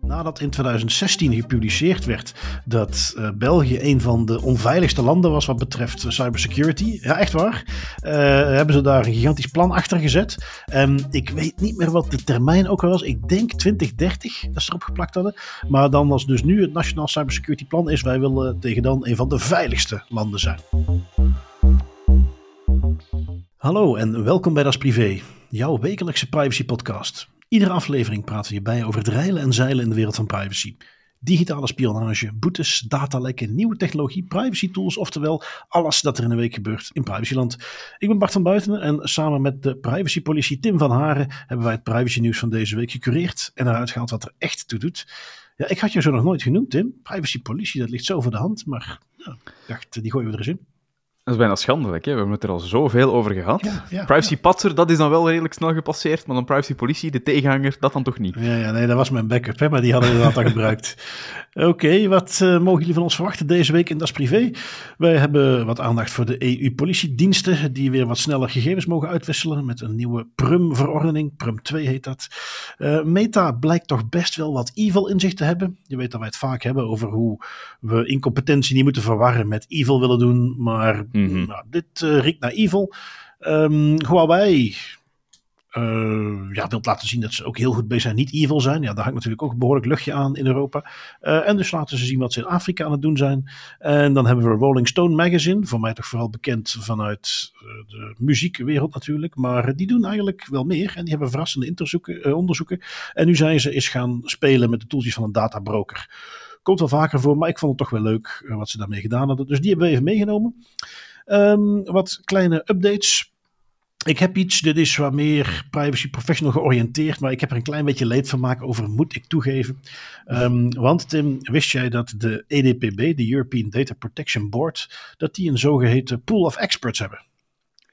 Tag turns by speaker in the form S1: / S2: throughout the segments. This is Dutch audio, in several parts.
S1: Nadat in 2016 gepubliceerd werd dat uh, België een van de onveiligste landen was wat betreft cybersecurity, ja echt waar, uh, hebben ze daar een gigantisch plan achter gezet. En ik weet niet meer wat de termijn ook al was. Ik denk 2030 dat ze erop geplakt hadden. Maar dan was dus nu het Nationaal Cybersecurity Plan is wij willen tegen dan een van de veiligste landen zijn. Hallo en welkom bij Das Privé, jouw wekelijkse privacy podcast. Iedere aflevering praten we hierbij over het reilen en zeilen in de wereld van privacy. Digitale spionage, boetes, datalekken, nieuwe technologie, privacy tools, oftewel alles dat er in een week gebeurt in privacyland. Ik ben Bart van Buiten en samen met de privacypolitie Tim van Haren hebben wij het privacy nieuws van deze week gecureerd en eruit gehaald wat er echt toe doet. Ja, ik had je zo nog nooit genoemd, Tim. Privacypolitie, dat ligt zo voor de hand, maar ja, dacht, die gooien we er eens in.
S2: Dat is bijna schandelijk, hè? we hebben het er al zoveel over gehad. privacy patser, dat is dan wel redelijk snel gepasseerd, maar dan privacy politie, de tegenhanger, dat dan toch niet.
S1: Ja, ja nee, dat was mijn backup, hè, maar die hadden we inderdaad al gebruikt. Oké, wat uh, mogen jullie van ons verwachten deze week in Das Privé? Wij hebben wat aandacht voor de EU-politiediensten, die weer wat sneller gegevens mogen uitwisselen met een nieuwe PRUM-verordening. PRUM 2 heet dat. Uh, Meta blijkt toch best wel wat evil in zich te hebben. Je weet dat wij het vaak hebben over hoe we incompetentie niet moeten verwarren met evil willen doen, maar Mm Nou, dit uh, riekt naar evil. Um, Huawei uh, ja, wil laten zien dat ze ook heel goed bezig zijn. Niet evil zijn. Ja, daar hangt natuurlijk ook behoorlijk luchtje aan in Europa. Uh, en dus laten ze zien wat ze in Afrika aan het doen zijn. En dan hebben we Rolling Stone Magazine. Voor mij toch vooral bekend vanuit de muziekwereld natuurlijk. Maar die doen eigenlijk wel meer. En die hebben verrassende onderzoeken. En nu zijn ze eens gaan spelen met de toeltjes van een databroker. Komt wel vaker voor, maar ik vond het toch wel leuk wat ze daarmee gedaan hadden. Dus die hebben we even meegenomen. Um, wat kleine updates. Ik heb iets, dit is wat meer privacy professional georiënteerd, maar ik heb er een klein beetje leed van maken over, moet ik toegeven. Um, want Tim, wist jij dat de EDPB, de European Data Protection Board, dat die een zogeheten pool of experts hebben?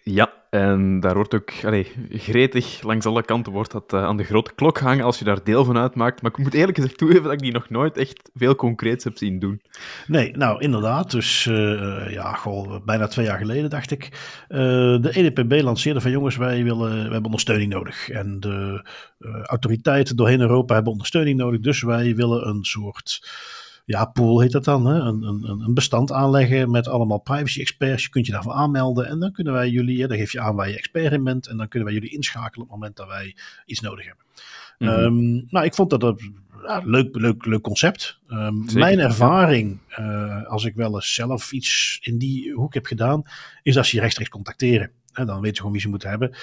S2: Ja, en daar wordt ook allee, gretig langs alle kanten wordt dat uh, aan de grote klok hangen als je daar deel van uitmaakt. Maar ik moet eerlijk gezegd toegeven dat ik die nog nooit echt veel concreets heb zien doen.
S1: Nee, nou inderdaad. Dus uh, ja, bijna twee jaar geleden dacht ik. Uh, de EDPB lanceerde van jongens, wij, willen, we hebben ondersteuning nodig. En de autoriteiten doorheen Europa hebben ondersteuning nodig. Dus wij willen een soort ja, pool heet dat dan. Hè? Een, een, een bestand aanleggen met allemaal privacy experts. Je kunt je daarvoor aanmelden en dan kunnen wij jullie, dan geef je aan waar je expert in bent en dan kunnen wij jullie inschakelen op het moment dat wij iets nodig hebben. Mm -hmm. nou, ik vond dat een ja, leuk, leuk, leuk concept. Um, mijn ervaring, uh, als ik wel eens zelf iets in die hoek heb gedaan, is dat ze je rechtstreeks contacteren. En dan weet je gewoon wie ze moeten hebben.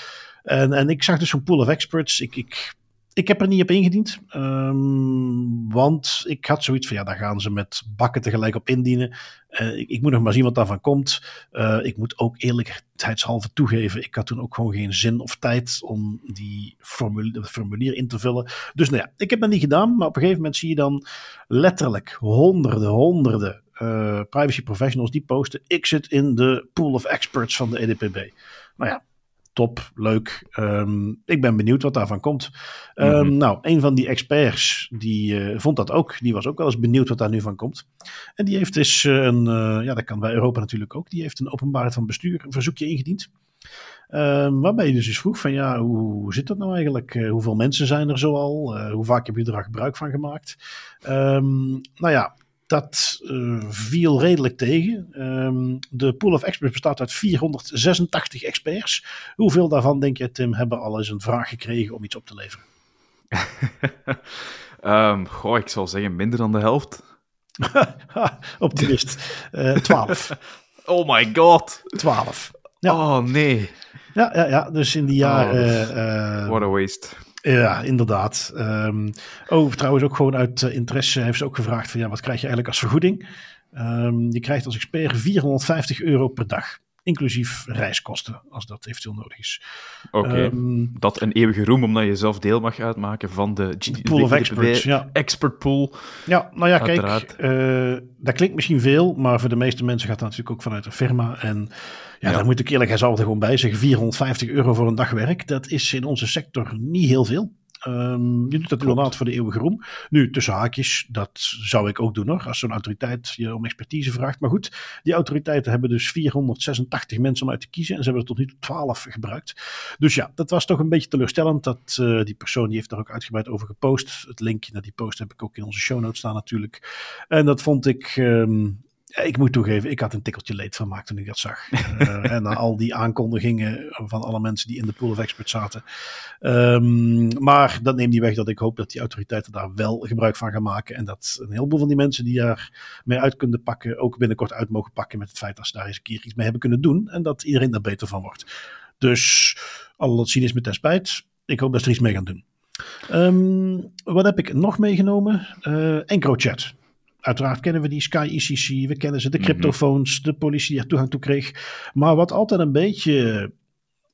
S1: En, en ik zag dus zo'n pool of experts. Ik, ik ik heb er niet op ingediend, um, want ik had zoiets van, ja, daar gaan ze met bakken tegelijk op indienen. Uh, ik, ik, moet nog maar zien wat daarvan komt. Uh, ik moet ook eerlijkheidshalve toegeven, ik had toen ook gewoon geen zin of tijd om die formulier, in te vullen. Dus nou ja, ik heb dat niet gedaan, maar op een gegeven moment zie je dan letterlijk honderden, honderden uh, privacy professionals die posten, ik zit in de pool of experts van de EDPB. Nou ja, top, leuk. Um, ik ben benieuwd wat daarvan komt. Um, mm -hmm. Nou, een van die experts die uh, vond dat ook. Die was ook wel eens benieuwd wat daar nu van komt. En die heeft dus uh, een, uh, ja, dat kan bij Europa natuurlijk ook. Die heeft een openbaarheid van bestuur een verzoekje ingediend. Um, waarbij je dus eens vroeg van ja, hoe, hoe zit dat nou eigenlijk? hoeveel mensen zijn er zoal? hoe vaak heb je er gebruik van gemaakt? nou ja, dat uh, viel redelijk tegen. Um, de pool of experts bestaat uit 486 experts. Hoeveel daarvan, denk je, Tim, hebben al eens een vraag gekregen om iets op te leveren?
S2: um, goh, ik zal zeggen minder dan de helft.
S1: Optimist. Uh, 12.
S2: oh my god.
S1: 12.
S2: Ja. Oh nee.
S1: Ja, ja, ja, dus in die jaren.
S2: Oh, uh, what a waste.
S1: Ja, inderdaad. Um, oh, trouwens ook gewoon uit uh, interesse heeft ze ook gevraagd van ja, wat krijg je eigenlijk als vergoeding? Um, je krijgt als expert 450 euro per dag. Inclusief reiskosten, als dat eventueel nodig is.
S2: Oké, okay. um, dat een eeuwige roem, omdat je zelf deel mag uitmaken van de,
S1: de pool of experts, ja.
S2: expert pool.
S1: Ja, nou ja, kijk, uh, dat klinkt misschien veel, maar voor de meeste mensen gaat dat natuurlijk ook vanuit een firma. En ja, ja. daar moet ik eerlijk gezegd gewoon bij zeggen, 450 euro voor een dag werk, dat is in onze sector niet heel veel. Um, je doet dat inderdaad voor de eeuwige roem. Nu, tussen haakjes, dat zou ik ook doen hoor, als zo'n autoriteit je om expertise vraagt. Maar goed, die autoriteiten hebben dus 486 mensen om uit te kiezen en ze hebben er tot nu toe 12 gebruikt. Dus ja, dat was toch een beetje teleurstellend. Dat, uh, die persoon die heeft daar ook uitgebreid over gepost. Het linkje naar die post heb ik ook in onze show notes staan natuurlijk. En dat vond ik... Um, ik moet toegeven, ik had een tikkeltje leed van maakt toen ik dat zag. uh, en na al die aankondigingen van alle mensen die in de pool of experts zaten. Um, maar dat neemt niet weg dat ik hoop dat die autoriteiten daar wel gebruik van gaan maken. En dat een heleboel van die mensen die daar mee uit kunnen pakken, ook binnenkort uit mogen pakken met het feit dat ze daar eens een keer iets mee hebben kunnen doen. En dat iedereen daar beter van wordt. Dus al dat cynisme ten spijt, ik hoop dat ze er iets mee gaan doen. Um, wat heb ik nog meegenomen? Uh, EncroChat. Uiteraard kennen we die Sky ECC, we kennen ze, de mhm. cryptofoons, de politie die er toegang toe kreeg. Maar wat altijd een beetje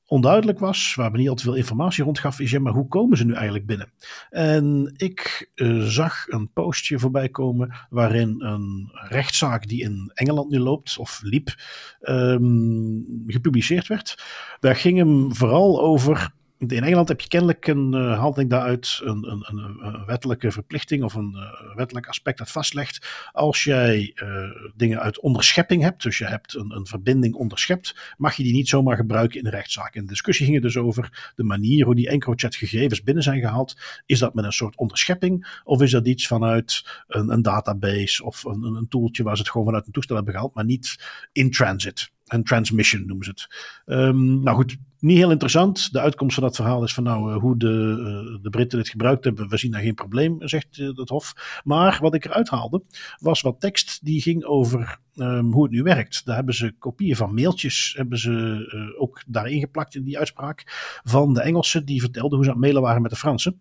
S1: onduidelijk was, waar we niet al te veel informatie rond gaf, is ja, maar hoe komen ze nu eigenlijk binnen? En ik uh, zag een postje voorbij komen waarin een rechtszaak die in Engeland nu loopt, of liep, um, gepubliceerd werd. Daar ging hem vooral over in Engeland heb je kennelijk een uh, handeling daaruit, een, een, een, wettelijke verplichting of een uh, wettelijk aspect dat vastlegt. Als jij uh, dingen uit onderschepping hebt, dus je hebt een, een verbinding onderschept, mag je die niet zomaar gebruiken in de rechtszaak. In de discussie ging het dus over de manier hoe die EncroChat gegevens binnen zijn gehaald. Is dat met een soort onderschepping of is dat iets vanuit een, een database of een, een tooltje waar ze het gewoon vanuit een toestel hebben gehaald, maar niet in transit? Een transmission noemen ze het. Um, nou goed, niet heel interessant. De uitkomst van dat verhaal is van nou, uh, hoe de, uh, de Britten dit gebruikt hebben, we zien daar geen probleem, zegt het Hof. Maar wat ik eruit haalde, was wat tekst die ging over um, hoe het nu werkt. Daar hebben ze kopieën van mailtjes, hebben ze ook daarin geplakt in die uitspraak, van de Engelsen die vertelden hoe ze aan het mailen waren met de Fransen.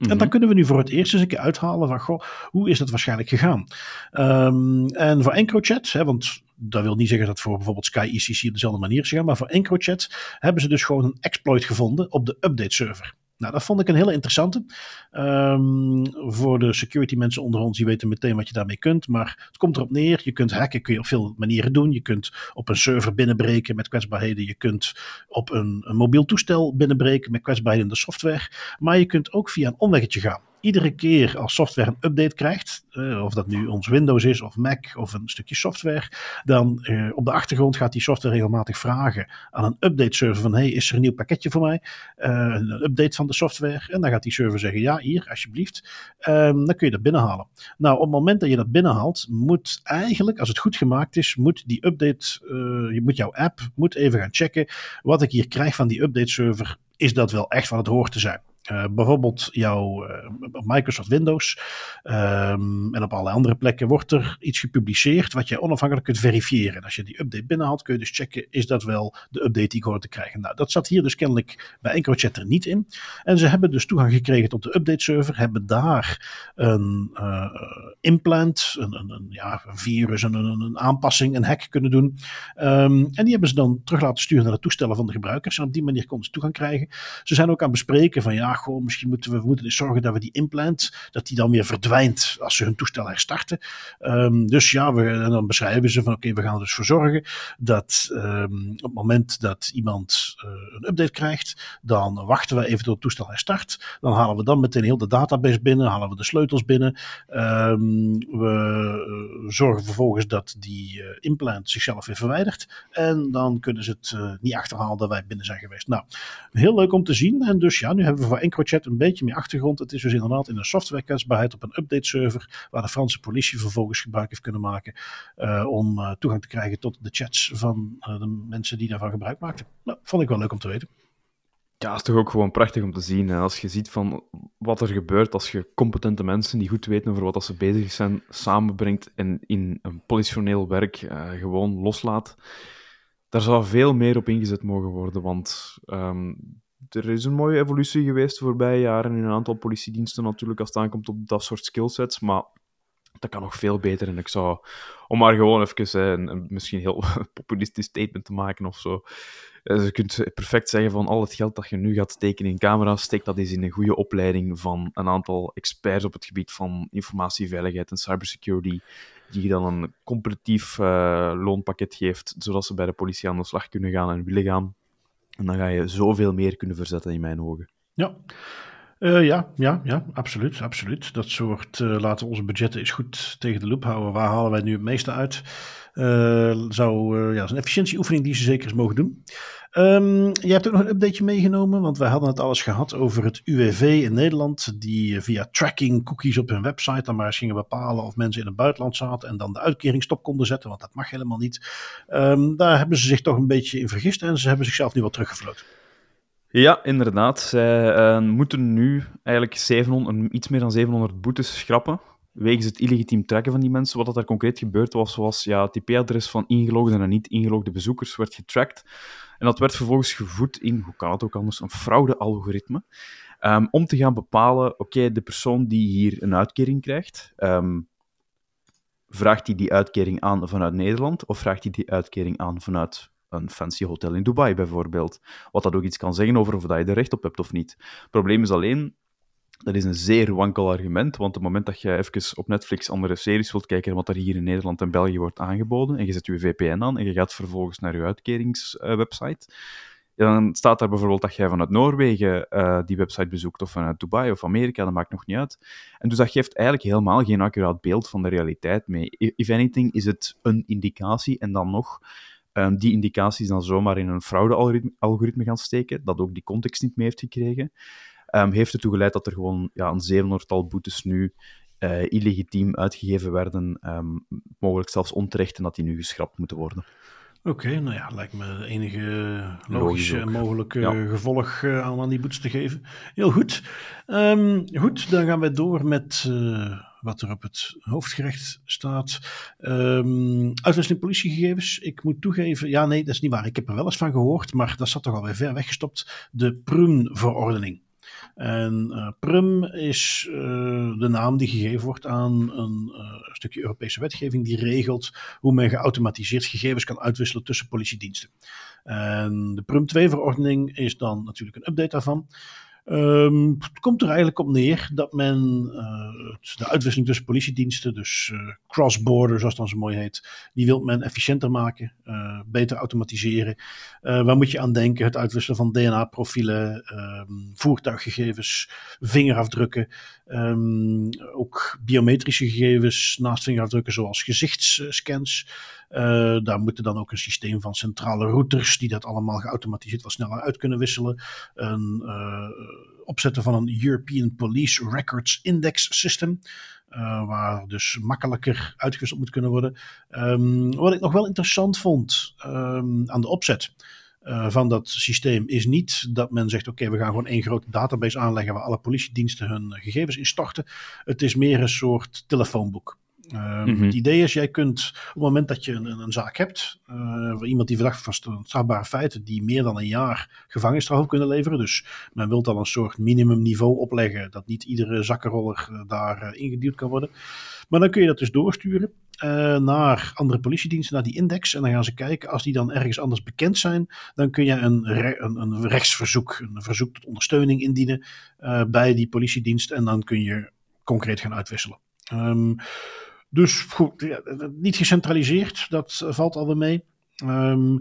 S1: En dan mhm. kunnen we nu voor het eerst eens een keer uithalen van, goh, hoe is dat waarschijnlijk gegaan? Um, en voor EncroChat, hè, want dat wil niet zeggen dat voor bijvoorbeeld Sky ECC op dezelfde manier is gegaan, maar voor EncroChat hebben ze dus gewoon een exploit gevonden op de update server. Nou, dat vond ik een hele interessante. Um, voor de security mensen onder ons, die weten meteen wat je daarmee kunt. Maar het komt erop neer, je kunt hacken kun je op veel manieren doen. Je kunt op een server binnenbreken met kwetsbaarheden. Je kunt op een, een mobiel toestel binnenbreken met kwetsbaarheden in de software. Maar je kunt ook via een omweggetje gaan iedere keer als software een update krijgt, uh, of dat nu ons Windows is of Mac of een stukje software, dan uh, op de achtergrond gaat die software regelmatig vragen aan een update server van hey, is er een nieuw pakketje voor mij? Uh, een update van de software. En dan gaat die server zeggen ja, hier, alsjeblieft. Um, dan kun je dat binnenhalen. Nou, op het moment dat je dat binnenhaalt, moet eigenlijk, als het goed gemaakt is, moet die update, je moet jouw app, moet even gaan checken wat ik hier krijg van die update server. Is dat wel echt wat het hoort te zijn? Uh, bijvoorbeeld jouw uh, Microsoft Windows um, en op alle andere plekken wordt er iets gepubliceerd wat je onafhankelijk kunt verifiëren. En als je die update binnenhaalt kun je dus checken, is dat wel de update die ik hoor te krijgen? Nou, dat zat hier dus kennelijk bij EncroChat er niet in. En ze hebben dus toegang gekregen tot de update server, hebben daar een uh, implant, een, een, ja, een virus, een, een, aanpassing, een hack kunnen doen. Um, en die hebben ze dan terug laten sturen naar de toestellen van de gebruikers. En op die manier konden ze toegang krijgen. Ze zijn ook aan het bespreken van ja, goh, misschien moeten we, moeten zorgen dat we die implant, dat die dan weer verdwijnt als ze hun toestel herstarten. Um, dus ja, we, dan beschrijven ze van oké, we gaan er dus voor zorgen dat um, op het moment dat iemand uh, een update krijgt, dan wachten we even tot het toestel herstart. Dan halen we dan meteen heel de database binnen, halen we de sleutels binnen. Um, we uh, zorgen vervolgens dat die uh, implant zichzelf weer verwijdert. En dan kunnen ze het niet achterhalen dat wij binnen zijn geweest. Nou, heel leuk om te zien. En dus ja, nu hebben we voor Een beetje meer achtergrond. Het is dus inderdaad in een softwarekwetsbaarheid op een update server, waar de Franse politie vervolgens gebruik heeft kunnen maken uh, om uh, toegang te krijgen tot de chats van uh, de mensen die daarvan gebruik maakten. Nou, vond ik wel leuk om te weten.
S2: Ja, is toch ook gewoon prachtig om te zien. Hè? Als je ziet van wat er gebeurt als je competente mensen die goed weten over wat ze bezig zijn, samenbrengt en in een politioneel werk gewoon loslaat. Daar zou veel meer op ingezet mogen worden, want um, er is een mooie evolutie geweest de voorbije jaren in een aantal politiediensten natuurlijk als het aankomt op dat soort skillsets, maar dat kan nog veel beter. En ik zou, om maar gewoon even een, een misschien heel populistisch statement te maken of zo, dus je kunt perfect zeggen van al het geld dat je nu gaat steken in camera's, steek dat eens in een goede opleiding van een aantal experts op het gebied van informatieveiligheid en cybersecurity, die dan een competitief uh, loonpakket geeft, zodat ze bij de politie aan de slag kunnen gaan en willen gaan. En dan ga je zoveel meer kunnen verzetten in mijn ogen.
S1: Ja. Uh, ja, ja, ja, absoluut, absoluut. Dat soort, uh, laten onze budgetten eens goed tegen de loop houden. Waar halen wij nu het meeste uit? Uh, zou, ja, is een efficiëntieoefening die ze zeker eens mogen doen. Um, jij hebt ook nog een updateje meegenomen, want wij hadden het alles gehad over het UWV in Nederland, die via tracking cookies op hun website dan maar eens gingen bepalen of mensen in het buitenland zaten en dan de uitkering stop konden zetten, want dat mag helemaal niet. Um, daar hebben ze zich toch een beetje in vergist en ze hebben zichzelf nu wat teruggefloten.
S2: Ja, inderdaad. Zij uh, moeten nu eigenlijk 700, iets meer dan 700 boetes schrappen. Wegens het illegitiem trekken van die mensen. Wat dat daar concreet gebeurd was, was ja, het IP-adres van ingelogde en niet ingelogde bezoekers werd getracked. En dat werd vervolgens gevoed in, hoe kan het ook anders, een fraude-algoritme. Um, om te gaan bepalen, oké, de persoon die hier een uitkering krijgt, um, vraagt hij die, die uitkering aan vanuit Nederland of vraagt hij die, die uitkering aan vanuit een fancy hotel in Dubai bijvoorbeeld. Wat dat ook iets kan zeggen over of dat je er recht op hebt of niet. Het probleem is alleen, dat is een zeer wankel argument, want op het moment dat je even op Netflix andere series wilt kijken, wat er hier in Nederland en België wordt aangeboden, en je zet je VPN aan en je gaat vervolgens naar je uitkeringswebsite, dan staat daar bijvoorbeeld dat jij vanuit Noorwegen uh, die website bezoekt, of vanuit Dubai of Amerika, dat maakt nog niet uit. En dus dat geeft eigenlijk helemaal geen accuraat beeld van de realiteit mee. If anything is het een indicatie, en dan nog um, die indicaties dan zomaar in een fraude-algoritme gaan steken, dat ook die context niet mee heeft gekregen, um, heeft ertoe geleid dat er gewoon ja, een 700-tal boetes nu uh, illegitiem uitgegeven werden, um, mogelijk zelfs onterecht, en dat die nu geschrapt moeten worden.
S1: Oké, okay, nou ja, lijkt me enige logische en mogelijke ja. gevolg aan, aan die boetes te geven. Heel goed. Um, goed, dan gaan we door met uh, wat er op het hoofdgerecht staat. Um, uitwisseling politiegegevens. Ik moet toegeven, ja nee, dat is niet waar. Ik heb er wel eens van gehoord, maar dat zat toch alweer ver weggestopt. De PRUM-verordening. En uh, PRUM is uh, de naam die gegeven wordt aan een uh, stukje Europese wetgeving die regelt hoe men geautomatiseerd gegevens kan uitwisselen tussen politiediensten. En de PRUM 2-verordening is dan natuurlijk een update daarvan. Um, het komt er eigenlijk op neer dat men uh, de uitwisseling tussen politiediensten, dus uh, cross-border zoals dat zo mooi heet, die wil men efficiënter maken, uh, beter automatiseren. waar moet je aan denken? Het uitwisselen van DNA-profielen, um, voertuiggegevens, vingerafdrukken, um, ook biometrische gegevens naast vingerafdrukken zoals gezichtsscans. daar moeten dan ook een systeem van centrale routers die dat allemaal geautomatiseerd wat sneller uit kunnen wisselen. Een opzetten van een European Police Records Index System. Uh, waar dus makkelijker uitgewisseld moet kunnen worden. Um, wat ik nog wel interessant vond um, aan de opzet. Uh, van dat systeem is niet dat men zegt: oké, okay, we gaan gewoon één grote database aanleggen waar alle politiediensten hun gegevens in storten. Het is meer een soort telefoonboek. Uh, mm-hmm. Het idee is, jij kunt op het moment dat je een, een zaak hebt, uh, iemand die verdacht van strafbare feiten, die meer dan een jaar gevangenisstraf kunnen leveren. Dus men wil dan een soort minimumniveau opleggen, dat niet iedere zakkenroller uh, daar ingeduwd kan worden. Maar dan kun je dat dus doorsturen naar andere politiediensten, naar die index. En dan gaan ze kijken, als die dan ergens anders bekend zijn, dan kun je een, een, een rechtsverzoek, een verzoek tot ondersteuning indienen bij die politiedienst. En dan kun je concreet gaan uitwisselen. Um, dus goed, ja, niet gecentraliseerd, dat valt alweer mee. Um,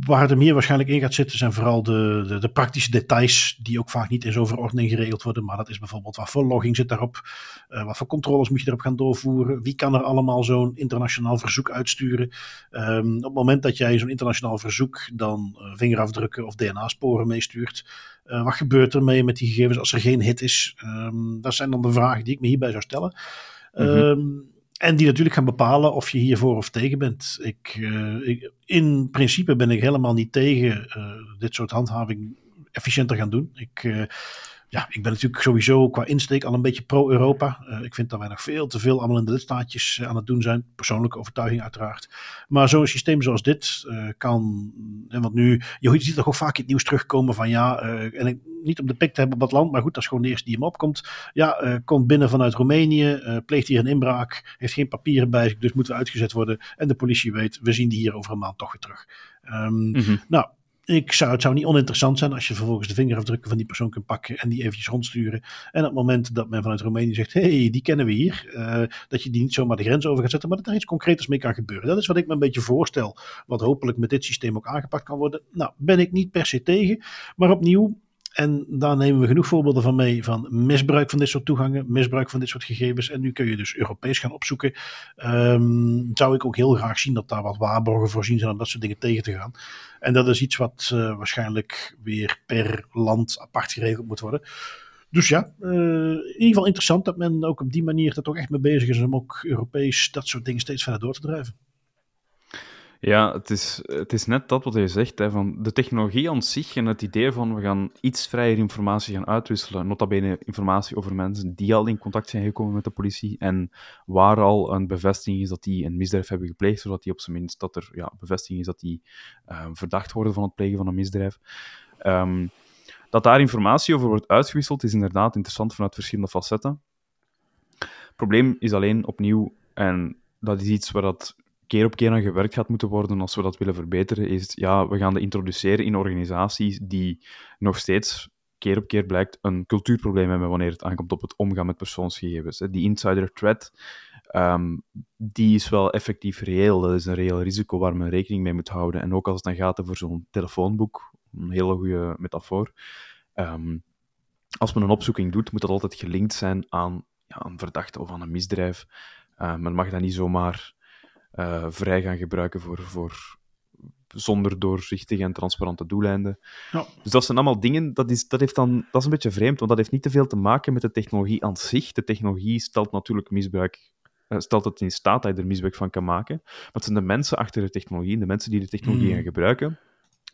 S1: waar het er meer waarschijnlijk in gaat zitten zijn vooral de, de, de, praktische details die ook vaak niet in zo'n verordening geregeld worden. Maar dat is bijvoorbeeld wat voor logging zit daarop, uh, wat voor controles moet je erop gaan doorvoeren, wie kan er allemaal zo'n internationaal verzoek uitsturen. Um, op het moment dat jij zo'n internationaal verzoek dan uh, vingerafdrukken of DNA-sporen meestuurt, uh, wat gebeurt er mee met die gegevens als er geen hit is? Um, dat zijn dan de vragen die ik me hierbij zou stellen. Um, en die natuurlijk gaan bepalen of je hiervoor of tegen bent. Ik, uh, ik, in principe ben ik helemaal niet tegen uh, dit soort handhaving efficiënter gaan doen. Ik, uh, ja, ik ben natuurlijk sowieso qua insteek al een beetje pro-Europa. Uh, ik vind dat wij nog veel te veel allemaal in de lidstaatjes uh, aan het doen zijn. Persoonlijke overtuiging uiteraard. Maar zo'n systeem zoals dit uh, kan, en want nu, je ziet toch ook vaak in het nieuws terugkomen van ja, en ik, niet om de pik te hebben op dat land, maar goed, dat is gewoon de eerste die hem opkomt. Ja, komt binnen vanuit Roemenië, pleegt hier een inbraak, heeft geen papieren bij zich, dus moet we uitgezet worden. En de politie weet, we zien die hier over een maand toch weer terug. Um, mm-hmm. Nou, ik zou, het zou niet oninteressant zijn als je vervolgens de vingerafdrukken van die persoon kunt pakken en die eventjes rondsturen. En op het moment dat men vanuit Roemenië zegt, hey, die kennen we hier, uh, dat je die niet zomaar de grens over gaat zetten, maar dat er iets concreters mee kan gebeuren. Dat is wat ik me een beetje voorstel, wat hopelijk met dit systeem ook aangepakt kan worden. Nou, ben ik niet per se tegen, maar opnieuw, En daar nemen we genoeg voorbeelden van mee van misbruik van dit soort toegangen, misbruik van dit soort gegevens. En nu kun je dus Europees gaan opzoeken. Um, zou ik ook heel graag zien dat daar wat waarborgen voorzien zijn om dat soort dingen tegen te gaan. En dat is iets wat uh, waarschijnlijk weer per land apart geregeld moet worden. Dus ja, uh, in ieder geval interessant dat men ook op die manier er toch echt mee bezig is om ook Europees dat soort dingen steeds verder door te drijven.
S2: Ja, het is, het is net dat wat je zegt, hè, van de technologie aan zich en het idee van we gaan iets vrijer informatie gaan uitwisselen, nota bene informatie over mensen die al in contact zijn gekomen met de politie en waar al een bevestiging is dat die een misdrijf hebben gepleegd, zodat die op zijn minst dat er ja, bevestiging is dat die uh, verdacht worden van het plegen van een misdrijf. Um, dat daar informatie over wordt uitgewisseld is inderdaad interessant vanuit verschillende facetten. Het probleem is alleen opnieuw, en dat is iets waar dat keer op keer aan gewerkt gaat moeten worden als we dat willen verbeteren, is ja, we gaan de introduceren in organisaties die nog steeds keer op keer blijkt een cultuurprobleem hebben wanneer het aankomt op het omgaan met persoonsgegevens. Die insider threat, um, die is wel effectief reëel. Dat is een reëel risico waar men rekening mee moet houden. En ook als het dan gaat over zo'n telefoonboek, een hele goede metafoor. Um, als men een opzoeking doet, moet dat altijd gelinkt zijn aan ja, een verdachte of aan een misdrijf. Uh, men mag dat niet zomaar uh, vrij gaan gebruiken voor, voor zonder doorzichtige en transparante doeleinden. Ja. Dus dat zijn allemaal dingen, dat is, dat, heeft dan, dat is een beetje vreemd, want dat heeft niet te veel te maken met de technologie aan zich. De technologie stelt natuurlijk misbruik, uh, stelt het in staat dat je er misbruik van kan maken. Maar het zijn de mensen achter de technologie, de mensen die de technologie mm. gaan gebruiken,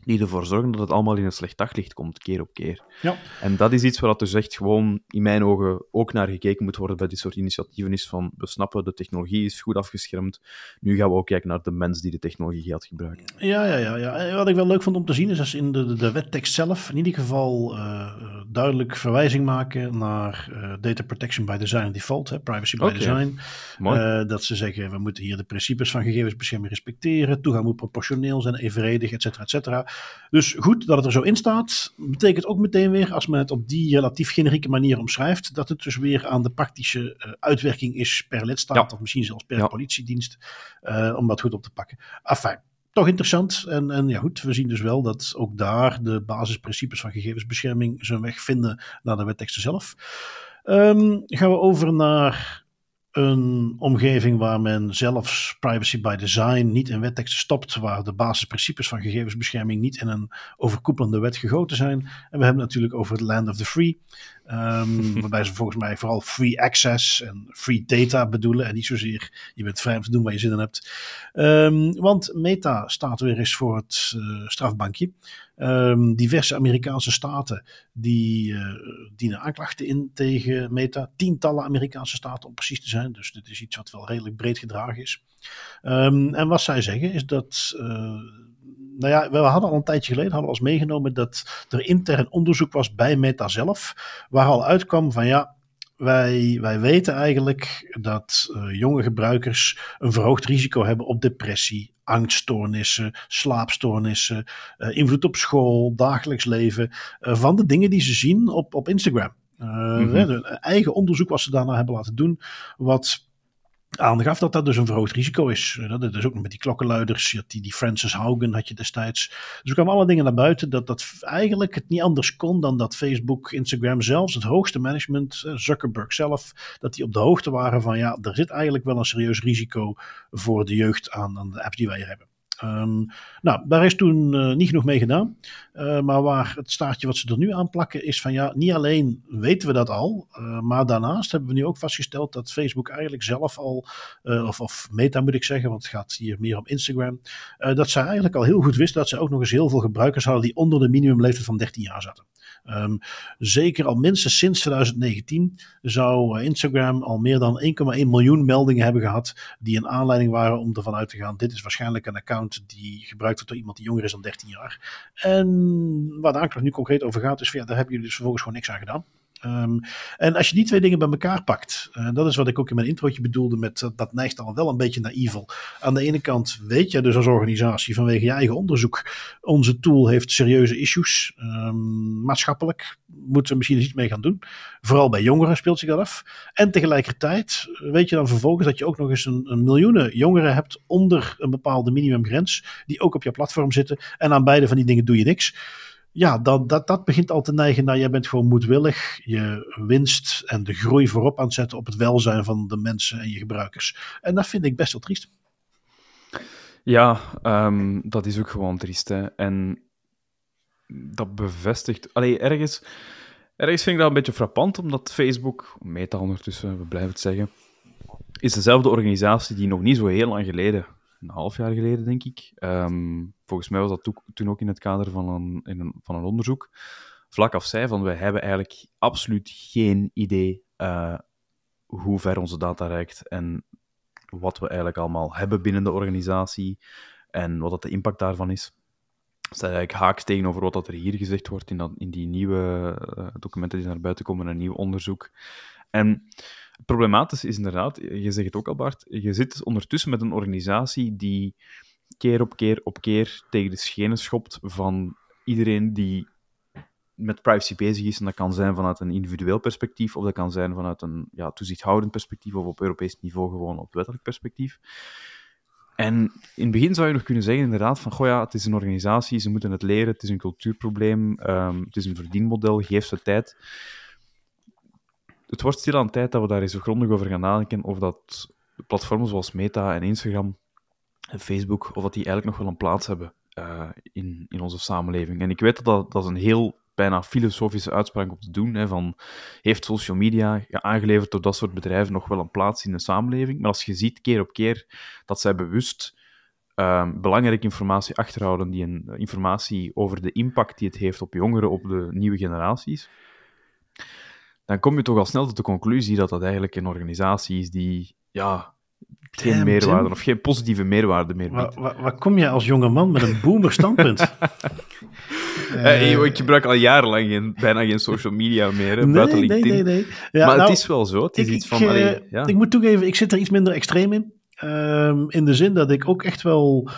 S2: die ervoor zorgen dat het allemaal in een slecht daglicht komt, keer op keer. Ja. En dat is iets waar dat dus echt gewoon, in mijn ogen, ook naar gekeken moet worden bij dit soort initiatieven, is van, we snappen, de technologie is goed afgeschermd, nu gaan we ook kijken naar de mens die de technologie gaat gebruiken.
S1: Ja, ja, ja. ja. Wat ik wel leuk vond om te zien, is als in de, de wettekst zelf in ieder geval uh, duidelijk verwijzing maken naar uh, data protection by design default, hè, privacy by design. Uh, dat ze zeggen, we moeten hier de principes van gegevensbescherming respecteren, toegang moet proportioneel zijn, evenredig, et cetera, et cetera. Dus goed dat het er zo in staat, betekent ook meteen weer, als men het op die relatief generieke manier omschrijft, dat het dus weer aan de praktische uh, uitwerking is per lidstaat, of misschien zelfs per politiedienst, uh, om dat goed op te pakken. Enfin, toch interessant. En, en ja, goed, we zien dus wel dat ook daar de basisprincipes van gegevensbescherming zijn weg vinden naar de wetteksten zelf. Um, gaan we over naar een omgeving waar men zelfs privacy by design niet in wetteksten stopt, waar de basisprincipes van gegevensbescherming niet in een overkoepelende wet gegoten zijn. En we hebben het natuurlijk over het land of the free, um, waarbij ze volgens mij vooral free access en free data bedoelen en niet zozeer je bent vrij om te doen waar je zin in hebt. Um, want Meta staat weer eens voor het uh, strafbankje. Um, diverse Amerikaanse staten die uh, dienen aanklachten in tegen Meta. Tientallen Amerikaanse staten om precies te zijn. Dus dit is iets wat wel redelijk breed gedragen is. En wat zij zeggen is dat. Uh, nou ja, we hadden al een tijdje geleden hadden we als meegenomen dat er intern onderzoek was bij Meta zelf. Waar al uitkwam van ja, wij, wij weten eigenlijk dat uh, jonge gebruikers een verhoogd risico hebben op depressie, angststoornissen, slaapstoornissen, uh, invloed op school, dagelijks leven, uh, van de dingen die ze zien op, op Instagram. Mm-hmm. eigen onderzoek wat ze daarna hebben laten doen, wat aangaf dat dat dus een verhoogd risico is. Dat is ook met die klokkenluiders, die, die Francis Haugen had je destijds. Dus er kwamen alle dingen naar buiten dat dat eigenlijk het niet anders kon dan dat Facebook, Instagram zelfs, het hoogste management, Zuckerberg zelf, dat die op de hoogte waren van ja, er zit eigenlijk wel een serieus risico voor de jeugd aan, aan de apps die wij hebben. Um, nou, daar is toen uh, niet genoeg mee gedaan. Uh, maar waar het staartje wat ze er nu aan plakken is van ja, niet alleen weten we dat al, uh, maar daarnaast hebben we nu ook vastgesteld dat Facebook eigenlijk zelf al, of, of Meta moet ik zeggen, want het gaat hier meer om Instagram, dat ze eigenlijk al heel goed wisten dat ze ook nog eens heel veel gebruikers hadden die onder de minimumleeftijd van 13 jaar zaten. Um, zeker al minstens sinds 2019 zou Instagram al meer dan 1,1 miljoen meldingen hebben gehad die een aanleiding waren om ervan uit te gaan, dit is waarschijnlijk een account die gebruikt wordt door iemand die jonger is dan 13 jaar. En waar de nu concreet over gaat, is van ja, daar hebben jullie dus vervolgens gewoon niks aan gedaan. Um, en als je die twee dingen bij elkaar pakt, uh, dat is wat ik ook in mijn introotje bedoelde met uh, dat neigt al wel een beetje naar evil. Aan de ene kant weet je dus als organisatie vanwege je eigen onderzoek, onze tool heeft serieuze issues, um, maatschappelijk, moeten we misschien iets mee gaan doen. Vooral bij jongeren speelt zich dat af. En tegelijkertijd weet je dan vervolgens dat je ook nog eens een, een miljoenen jongeren hebt onder een bepaalde minimumgrens, die ook op je platform zitten. En aan beide van die dingen doe je niks. Ja, dat, dat, dat begint al te neigen naar jij bent gewoon moedwillig je winst en de groei voorop aan het zetten op het welzijn van de mensen en je gebruikers. En dat vind ik best wel triest.
S2: Ja, um, dat is ook gewoon triest. Hè. En dat bevestigt. Allee, ergens, ergens vind ik dat een beetje frappant, omdat Facebook, Meta ondertussen, we blijven het zeggen, is dezelfde organisatie die nog niet zo heel lang geleden, een half jaar geleden denk ik, um, volgens mij was dat toen ook in het kader van een, in een, van een onderzoek, vlak af zei van wij hebben eigenlijk absoluut geen idee uh, hoe ver onze data reikt en wat we eigenlijk allemaal hebben binnen de organisatie en wat dat de impact daarvan is. Dat staat eigenlijk haaks tegenover wat dat er hier gezegd wordt in, dat, in die nieuwe uh, documenten die naar buiten komen, een nieuw onderzoek. En problematisch is inderdaad, je zegt het ook al Bart, je zit ondertussen met een organisatie die keer op keer op keer tegen de schenen schopt van iedereen die met privacy bezig is. En dat kan zijn vanuit een individueel perspectief, of dat kan zijn vanuit een ja, toezichthoudend perspectief, of op Europees niveau gewoon op wettelijk perspectief. En in het begin zou je nog kunnen zeggen, inderdaad, van goh ja, het is een organisatie, ze moeten het leren, het is een cultuurprobleem, um, het is een verdienmodel, geef ze tijd. Het wordt stil aan tijd dat we daar eens grondig over gaan nadenken, of dat platformen zoals Meta en Instagram en Facebook, of dat die eigenlijk nog wel een plaats hebben uh, in, in onze samenleving. En ik weet dat dat, dat is een heel bijna filosofische uitspraak op te doen. Hè, van, heeft social media aangeleverd door dat soort bedrijven nog wel een plaats in de samenleving? Maar als je ziet keer op keer dat zij bewust uh, belangrijke informatie achterhouden, die een, informatie over de impact die het heeft op jongeren, op de nieuwe generaties, dan kom je toch al snel tot de conclusie dat dat eigenlijk een organisatie is die ja, geen meerwaarde of geen positieve meerwaarde meer biedt.
S1: Waar, waar, kom je als jonge man met een boomer standpunt?
S2: uh, ik gebruik al jarenlang geen, bijna geen social media meer, nee, buiten LinkedIn. Nee, nee, nee. Ja, maar het nou, is wel zo. Het is
S1: ik,
S2: iets van... Allee,
S1: eh, ja. Ik moet toegeven, ik zit er iets minder extreem in. Um, in de zin dat ik ook echt wel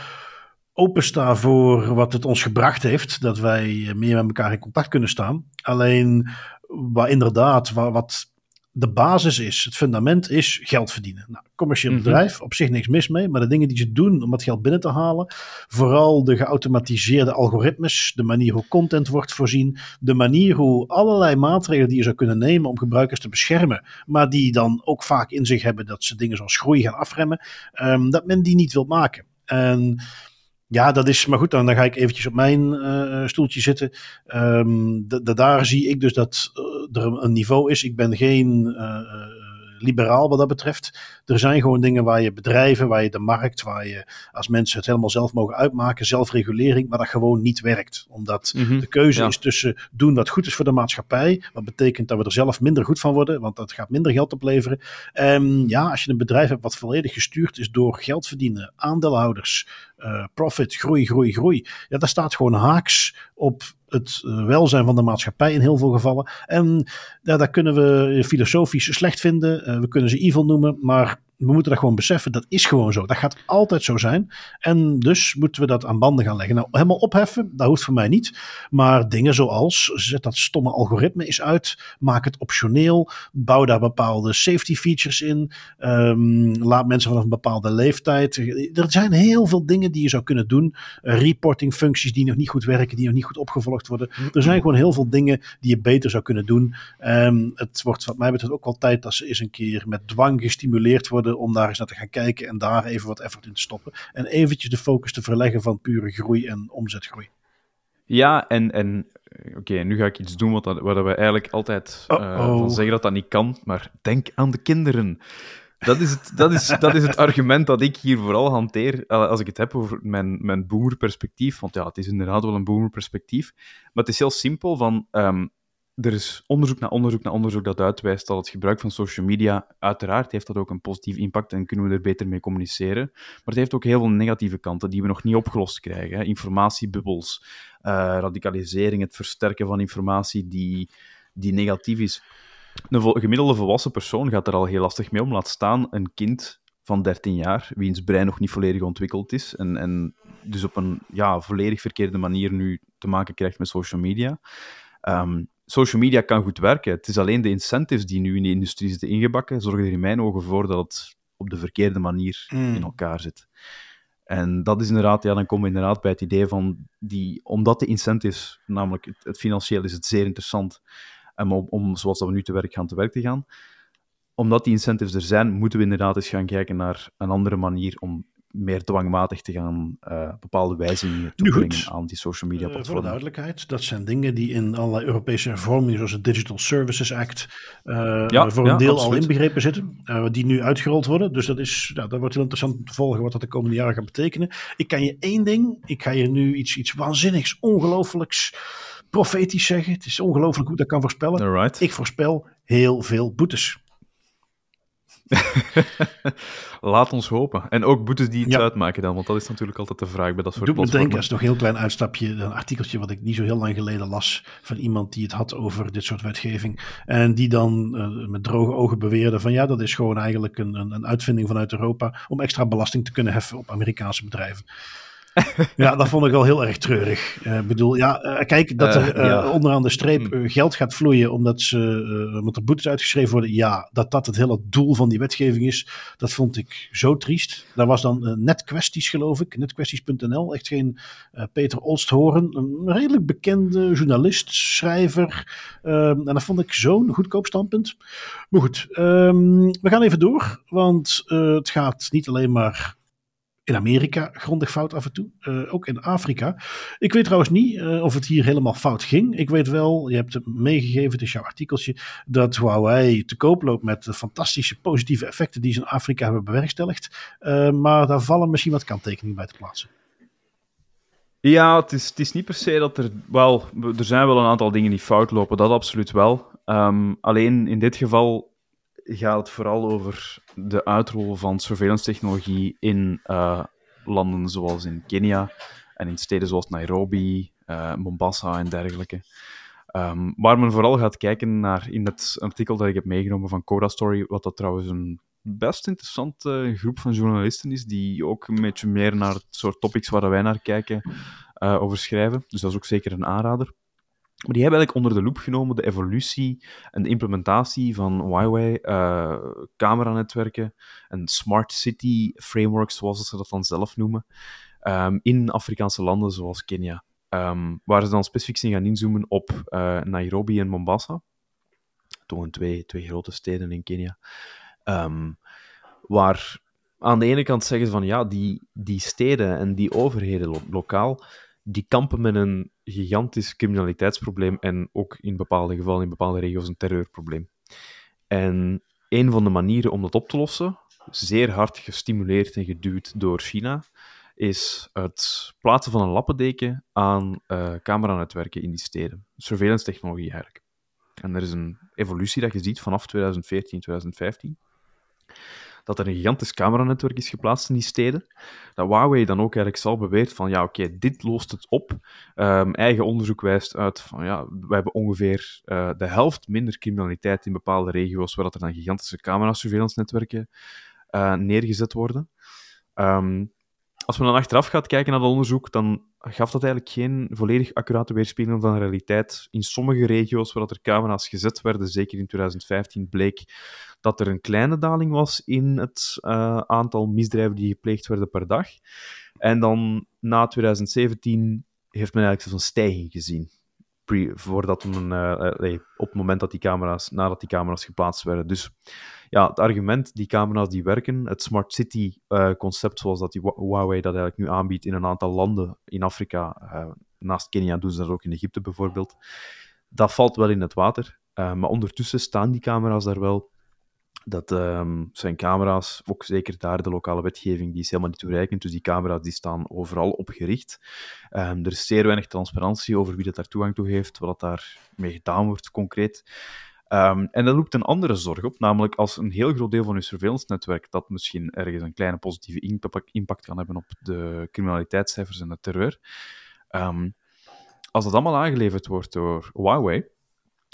S1: opensta voor wat het ons gebracht heeft. Dat wij meer met elkaar in contact kunnen staan. Alleen, waar inderdaad, waar, wat de basis is, het fundament is geld verdienen. Nou, commercieel mhm. bedrijf, op zich niks mis mee, maar de dingen die ze doen om dat geld binnen te halen, vooral de geautomatiseerde algoritmes, de manier hoe content wordt voorzien, de manier hoe allerlei maatregelen die je zou kunnen nemen om gebruikers te beschermen, maar die dan ook vaak in zich hebben dat ze dingen zoals groei gaan afremmen, um, dat men die niet wil maken. En ja, dat is, maar goed, dan, dan ga ik eventjes op mijn uh, stoeltje zitten. Um, daar zie ik dus dat uh, er een niveau is. Ik ben geen uh, liberaal wat dat betreft. Er zijn gewoon dingen waar je bedrijven, waar je de markt, waar je als mensen het helemaal zelf mogen uitmaken, zelfregulering, maar dat gewoon niet werkt. Omdat mhm. de keuze is tussen doen wat goed is voor de maatschappij, wat betekent dat we er zelf minder goed van worden, want dat gaat minder geld opleveren. En ja, als je een bedrijf hebt wat volledig gestuurd is door geld verdienen, aandeelhouders, uh, profit, groei, groei, groei. Ja, dat staat gewoon haaks op het eh, welzijn van de maatschappij in heel veel gevallen. En ja, daar kunnen we filosofisch slecht vinden. Uh, we kunnen ze evil noemen. Maar we moeten dat gewoon beseffen. Dat is gewoon zo. Dat gaat altijd zo zijn. En dus moeten we dat aan banden gaan leggen. Nou, helemaal opheffen, dat hoeft voor mij niet. Maar dingen zoals, zet dat stomme algoritme eens uit. Maak het optioneel. Bouw daar bepaalde safety features in. Um, laat mensen vanaf een bepaalde leeftijd. Er zijn heel veel dingen die je zou kunnen doen. Reporting functies die nog niet goed werken, die nog niet goed opgevolgd worden. Er zijn gewoon heel veel dingen die je beter zou kunnen doen. Um, het wordt wat mij betreft ook wel tijd dat ze eens een keer met dwang gestimuleerd worden om daar eens naar te gaan kijken en daar even wat effort in te stoppen. En eventjes de focus te verleggen van pure groei en omzetgroei.
S2: Ja, en, en oké, nu ga ik iets doen wat, dat, wat we eigenlijk altijd uh, van zeggen dat dat niet kan, maar denk aan de kinderen. Dat is, het, dat, is, dat is het argument dat ik hier vooral hanteer eh, als ik het heb over mijn, mijn boomerperspectief. Want ja, het is inderdaad wel een boomerperspectief. Maar het is heel simpel van... Um, er is onderzoek na onderzoek na onderzoek dat uitwijst dat het gebruik van social media, uiteraard heeft dat ook een positief impact en kunnen we er beter mee communiceren. Maar het heeft ook heel veel negatieve kanten die we nog niet opgelost krijgen. Informatiebubbels, uh, radicalisering, het versterken van informatie die, die negatief is. Een gemiddelde volwassen persoon gaat er al heel lastig mee om. Laat staan een kind van 13 jaar, wiens brein nog niet volledig ontwikkeld is en, en dus op een ja, volledig verkeerde manier nu te maken krijgt met social media. Um, social media kan goed werken. Het is alleen de incentives die nu in de industrie zitten ingebakken, zorgen er in mijn ogen voor dat het op de verkeerde manier in hmm. elkaar zit. En dat is inderdaad, ja, dan komen we inderdaad bij het idee van, die, omdat de incentives, namelijk het, het financieel is het zeer interessant, om, om, zoals dat we nu te werk gaan, te werk te gaan. Omdat die incentives er zijn, moeten we inderdaad eens gaan kijken naar een andere manier om meer dwangmatig te gaan uh, bepaalde wijzigingen toebrengen aan die social media platforms.
S1: Uh, voor de duidelijkheid, dat zijn dingen die in allerlei Europese hervormingen, zoals de Digital Services Act, uh, ja, voor een deel al inbegrepen zitten, die nu uitgerold worden. Dus dat, is, ja, dat wordt heel interessant te volgen wat dat de komende jaren gaat betekenen. Ik kan je één ding, ik ga je nu iets, iets waanzinnigs, ongelooflijks profetisch zeggen. Het is ongelooflijk hoe dat kan voorspellen. Ik voorspel heel veel boetes.
S2: Laat ons hopen. En ook boetes die iets uitmaken dan, want dat is natuurlijk altijd de vraag bij dat soort
S1: Doe me denken, als nog een heel klein uitstapje, een artikeltje wat ik niet zo heel lang geleden las van iemand die het had over dit soort wetgeving. En die dan uh, met droge ogen beweerde van ja, dat is gewoon eigenlijk een, een uitvinding vanuit Europa om extra belasting te kunnen heffen op Amerikaanse bedrijven. ja, dat vond ik wel heel erg treurig. Ik uh, bedoel, ja, uh, kijk, dat er uh, ja. onderaan de streep hmm. geld gaat vloeien omdat, ze, omdat er boetes uitgeschreven worden. Ja, dat dat het hele doel van die wetgeving is, dat vond ik zo triest. Daar was dan Netquesties, geloof ik, netquesties.nl, echt geen Peter Olsthoorn, een redelijk bekende journalist, schrijver. en dat vond ik zo'n goedkoop standpunt. Maar goed, um, we gaan even door, want het gaat niet alleen maar in Amerika grondig fout af en toe. Uh, ook in Afrika. Ik weet trouwens niet uh, of het hier helemaal fout ging. Ik weet wel, je hebt het meegegeven, het is jouw artikeltje, dat Huawei te koop loopt met de fantastische positieve effecten die ze in Afrika hebben bewerkstelligd. Uh, maar daar vallen misschien wat kanttekeningen bij te plaatsen.
S2: Ja, het is, het is niet per se dat er... Wel, er zijn wel een aantal dingen die fout lopen, dat absoluut wel. Um, alleen in dit geval gaat het vooral over de uitrol van surveillance technologie in uh, landen zoals in Kenia en in steden zoals Nairobi, uh, Mombasa en dergelijke. Um, waar men vooral gaat kijken naar in het artikel dat ik heb meegenomen van Coda Story, wat dat trouwens een best interessante groep van journalisten is, die ook een beetje meer naar het soort topics waar wij naar kijken uh, over schrijven. Dus dat is ook zeker een aanrader. Maar die hebben eigenlijk onder de loep genomen de evolutie en de implementatie van Huawei, uh, cameranetwerken en smart city frameworks, zoals ze dat dan zelf noemen, um, in Afrikaanse landen zoals Kenia. Um, waar ze dan specifiek zijn gaan inzoomen op uh, Nairobi en Mombasa. Toch twee, twee grote steden in Kenia. Um, waar aan de ene kant zeggen ze van ja, die, die steden en die overheden lo lokaal die kampen met een gigantisch criminaliteitsprobleem en ook in bepaalde gevallen, in bepaalde regio's, een terreurprobleem. En een van de manieren om dat op te lossen, zeer hard gestimuleerd en geduwd door China, is het plaatsen van een lappendeken aan uh, cameranetwerken in die steden. Surveillance technologie eigenlijk. En er is een evolutie dat je ziet vanaf 2014, 2015 dat er een gigantisch cameranetwerk is geplaatst in die steden. Dat Huawei dan ook eigenlijk zelf beweert van, ja, oké, dit lost het op. Um, eigen onderzoek wijst uit van, ja, we hebben ongeveer uh, de helft minder criminaliteit in bepaalde regio's, waar dat er dan gigantische camera-surveillance-netwerken uh, neergezet worden. Um, als men dan achteraf gaat kijken naar dat onderzoek, dan gaf dat eigenlijk geen volledig accurate weerspiegeling van de realiteit. In sommige regio's waar er camera's gezet werden, zeker in 2015, bleek dat er een kleine daling was in het uh, aantal misdrijven die gepleegd werden per dag. En dan na 2017 heeft men eigenlijk een stijging gezien. Voordat men, uh, op het moment dat die camera's, nadat die camera's geplaatst werden. Dus ja, het argument, die camera's die werken, het Smart City uh, concept zoals dat Huawei dat eigenlijk nu aanbiedt in een aantal landen in Afrika, uh, naast Kenia doen ze dat ook in Egypte bijvoorbeeld, dat valt wel in het water. Uh, maar ondertussen staan die camera's daar wel. Dat um, zijn camera's, ook zeker daar de lokale wetgeving, die is helemaal niet toereikend. Dus die camera's die staan overal op gericht. Um, er is zeer weinig transparantie over wie dat daar toegang toe heeft, wat daar mee gedaan wordt concreet. Um, en dat roept een andere zorg op, namelijk als een heel groot deel van je surveillance-netwerk dat misschien ergens een kleine positieve impact kan hebben op de criminaliteitscijfers en de terreur. Um, als dat allemaal aangeleverd wordt door Huawei,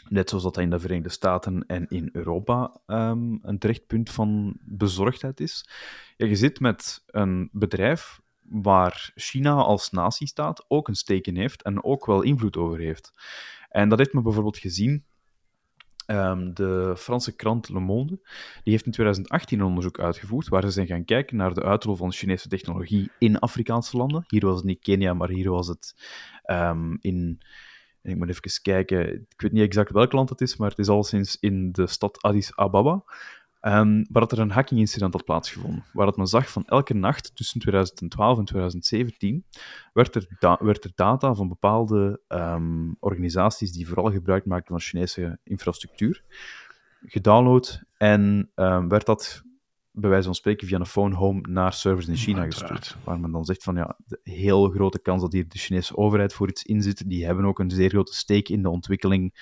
S2: net zoals dat in de Verenigde Staten en in Europa um, een terecht punt van bezorgdheid is, je zit met een bedrijf waar China als natiestaat ook een steek heeft en ook wel invloed over heeft. En dat heeft men bijvoorbeeld gezien Ehm, de Franse krant Le Monde die heeft in 2018 een onderzoek uitgevoerd waar ze zijn gaan kijken naar de uitrol van Chinese technologie in Afrikaanse landen. Hier was het niet Kenia, maar hier was het um, in ik moet even kijken, ik weet niet exact welk land het is, maar het is al sinds in de stad Addis Ababa. Um, waar er een hacking-incident had plaatsgevonden. Waar dat men zag van elke nacht tussen 2012 en 2017 werd er, werd er data van bepaalde um, organisaties die vooral gebruik maakten van Chinese infrastructuur gedownload en um, werd dat bij wijze van spreken via een phone home naar servers in China gestuurd. Waar men dan zegt van ja, de heel grote kans dat hier de Chinese overheid voor iets in zit. Die hebben ook een zeer grote steek in de ontwikkeling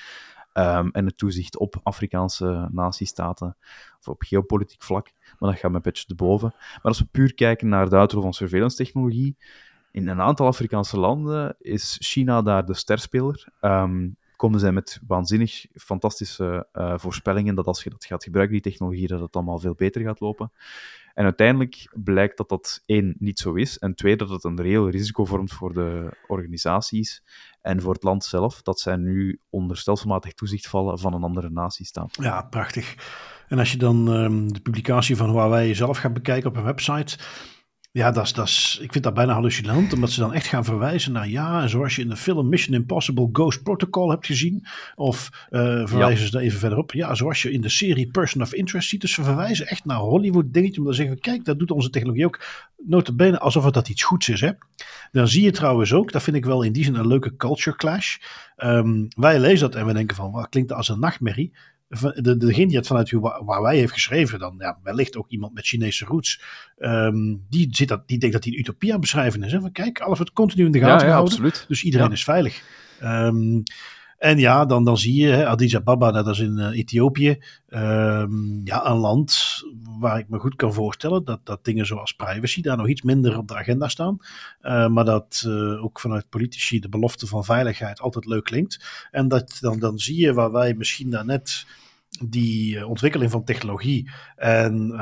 S2: um, en het toezicht op Afrikaanse natiestaten of op geopolitiek vlak. Maar dat gaat met petje te boven. Maar als we puur kijken naar de uitrol van surveillance technologie, in een aantal Afrikaanse landen is China daar de sterspeler. Um, komen zij met waanzinnig fantastische uh, voorspellingen dat als je dat gaat gebruiken, die technologie, dat het allemaal veel beter gaat lopen. En uiteindelijk blijkt dat dat één niet zo is, en twee dat het een reëel risico vormt voor de organisaties en voor het land zelf, dat zij nu onder stelselmatig toezicht vallen van een andere natiestaat.
S1: Ja, prachtig. En als je dan um, de publicatie van Huawei zelf gaat bekijken op een website, ja, dat is, dat is, ik vind dat bijna hallucinant, omdat ze dan echt gaan verwijzen naar ja, zoals je in de film Mission Impossible Ghost Protocol hebt gezien, of uh, verwijzen ze daar even verderop, ja, zoals je in de serie Person of Interest ziet. Dus ze verwijzen echt naar Hollywood dingetje, om te zeggen, kijk, dat doet onze technologie ook, notabene alsof het dat iets goeds is. Hè? Dan zie je trouwens ook, dat vind ik wel in die zin een leuke culture clash. Um, wij lezen dat en we denken van, wat klinkt dat als een nachtmerrie? De, degene die het vanuit waar wij heeft geschreven, dan ja, wellicht ook iemand met Chinese roots, um, die, zit dat, die denkt dat hij een utopie aan beschrijven is. Hè? Van, kijk, alles wordt continu in de gaten ja, ja, houden, absoluut. dus iedereen is veilig. Um, en ja, dan, dan zie je hè, Addis Ababa, dat is in uh, Ethiopië, um, ja, een land waar ik me goed kan voorstellen dat, dat dingen zoals privacy daar nog iets minder op de agenda staan. Uh, maar dat uh, ook vanuit politici de belofte van veiligheid altijd leuk klinkt. En dat, dan, dan zie je waar wij misschien daarnet die eh, ontwikkeling van technologie en uh,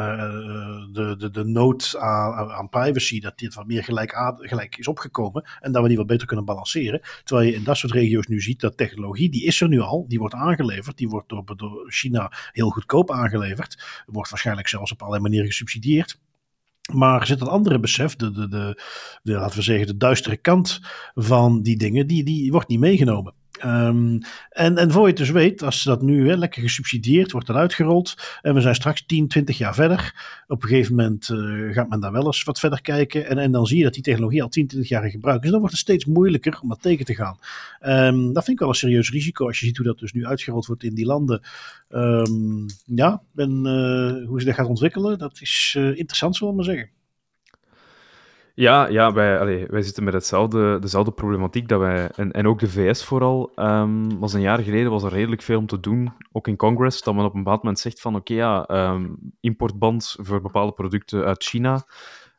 S1: de, de, de nood aan, aan, privacy, dat dit wat meer gelijk, gelijk is opgekomen en dat we die wat beter kunnen balanceren. Terwijl je in dat soort regio's nu ziet dat technologie, die is er nu al, die wordt aangeleverd, die wordt door, door China heel goedkoop aangeleverd, wordt waarschijnlijk zelfs op allerlei manieren gesubsidieerd. Maar er zit een andere besef, de, de, de, de, laten we zeggen, de duistere kant van die dingen, die, die wordt niet meegenomen. Um, en, en voor je het dus weet, als dat nu hè, lekker gesubsidieerd wordt, dan uitgerold. En we zijn straks 10, 20 jaar verder. Op een gegeven moment uh, gaat men daar wel eens wat verder kijken. En, en dan zie je dat die technologie al 10, 20 jaar in gebruik is. En dan wordt het steeds moeilijker om dat tegen te gaan. Um, dat vind ik wel een serieus risico als je ziet hoe dat dus nu uitgerold wordt in die landen. Um, ja, en uh, hoe ze dat gaat ontwikkelen, dat is uh, interessant, zullen we maar zeggen.
S2: Ja, ja wij, allee, wij zitten met hetzelfde, dezelfde problematiek. Dat wij, en, en ook de VS vooral. Um, was een jaar geleden was er redelijk veel om te doen, ook in Congress, dat men op een bepaald moment zegt van oké, ja, um, importband voor bepaalde producten uit China.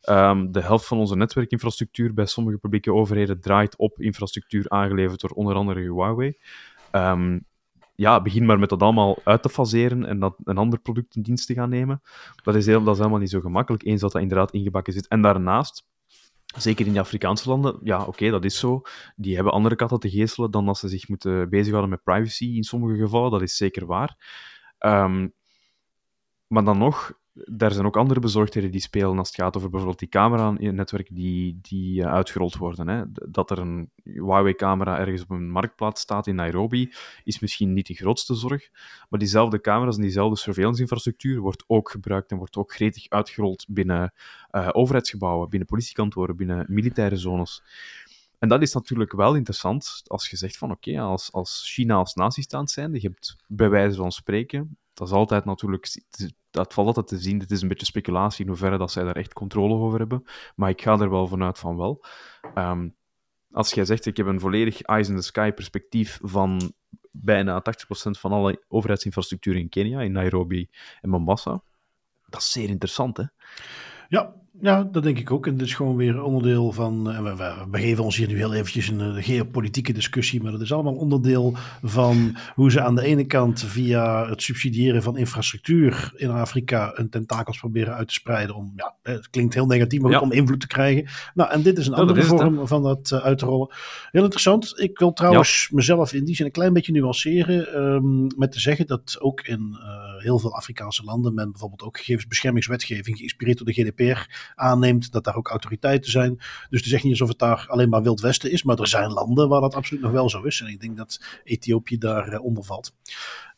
S2: Um, de helft van onze netwerkinfrastructuur bij sommige publieke overheden draait op infrastructuur aangeleverd door onder andere Huawei. Ja, begin maar met dat allemaal uit te faseren en dat een ander product in dienst te gaan nemen. Dat is, heel, dat is helemaal niet zo gemakkelijk, eens dat dat inderdaad ingebakken zit. En daarnaast, Zeker in de Afrikaanse landen, ja, oké, dat is zo. Die hebben andere katten te geestelen dan dat ze zich moeten bezighouden met privacy in sommige gevallen. Dat is zeker waar. Um, maar dan nog, daar zijn ook andere bezorgdheden die spelen als het gaat over bijvoorbeeld die camera in het netwerk die, die uh, uitgerold worden. Hè. Dat er een Huawei-camera ergens op een marktplaats staat in Nairobi, is misschien niet de grootste zorg, maar diezelfde camera's en diezelfde surveillance-infrastructuur wordt ook gebruikt en wordt ook gretig uitgerold binnen uh, overheidsgebouwen, binnen politiekantoren, binnen militaire zones. En dat is natuurlijk wel interessant als je zegt van oké, als, als China als natiestaand zijnde, je hebt bij wijze van spreken, dat is altijd natuurlijk dat valt altijd te zien. Dit is een beetje speculatie in hoeverre dat zij daar echt controle over hebben. Maar ik ga er wel vanuit van wel. Um, als jij zegt, ik heb een volledig eyes in the sky perspectief van bijna 80% van alle overheidsinfrastructuur in Kenia, in Nairobi en Mombasa, dat is zeer interessant, hè?
S1: Ja, ja, dat denk ik ook. En dit is gewoon weer onderdeel van. En we, we, begeven ons hier nu heel eventjes in een geopolitieke discussie. Maar dat is allemaal onderdeel van hoe ze aan de ene kant via het subsidiëren van infrastructuur in Afrika een tentakels proberen uit te spreiden. Om, ja, het klinkt heel negatief, maar om invloed te krijgen. Nou, en dit is een andere vorm van dat uh, uit te rollen. Heel interessant. Ik wil trouwens mezelf in die zin een klein beetje nuanceren. Um, met te zeggen dat ook in uh, heel veel Afrikaanse landen men bijvoorbeeld ook gegevensbeschermingswetgeving geïnspireerd door de GDPR aanneemt dat daar ook autoriteiten zijn. Dus het is echt niet alsof het daar alleen maar Wild Westen is, maar er zijn landen waar dat absoluut nog wel zo is. En ik denk dat Ethiopië daar uh, onder valt.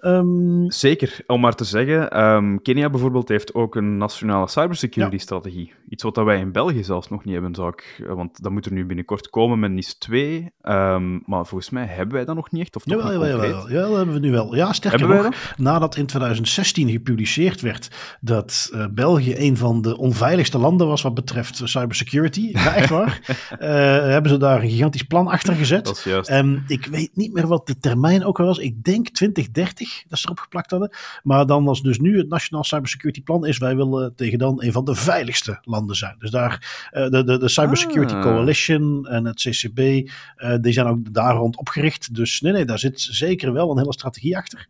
S2: Um, Zeker, om maar te zeggen, um, Kenia bijvoorbeeld heeft ook een nationale cybersecurity-strategie. Iets wat wij in België zelfs nog niet hebben, zou ik, eh, want dat moet er nu binnenkort komen met NIS 2. Um, ehm, maar volgens mij hebben wij dat nog niet echt. Of
S1: jawel, jawel, jawel, ja, dat hebben we nu wel. Ja, sterker nog, nadat in 2016 gepubliceerd werd dat uh, België een van de onveiligste landen was wat betreft cybersecurity, ja, echt waar, uh, hebben ze daar een gigantisch plan achter gezet.
S2: Dat is juist.
S1: En ik weet niet meer wat de termijn ook al was. Ik denk 2030 dat ze erop geplakt hadden. Maar dan was dus nu het Nationaal Cybersecurity Plan is, wij willen tegen dan een van de veiligste landen zijn. Dus daar, uh, de, de, de Cybersecurity ah. Coalition en het CCB, eh, die zijn ook daar rond opgericht. Dus nee, nee, daar zit zeker wel een hele strategie achter.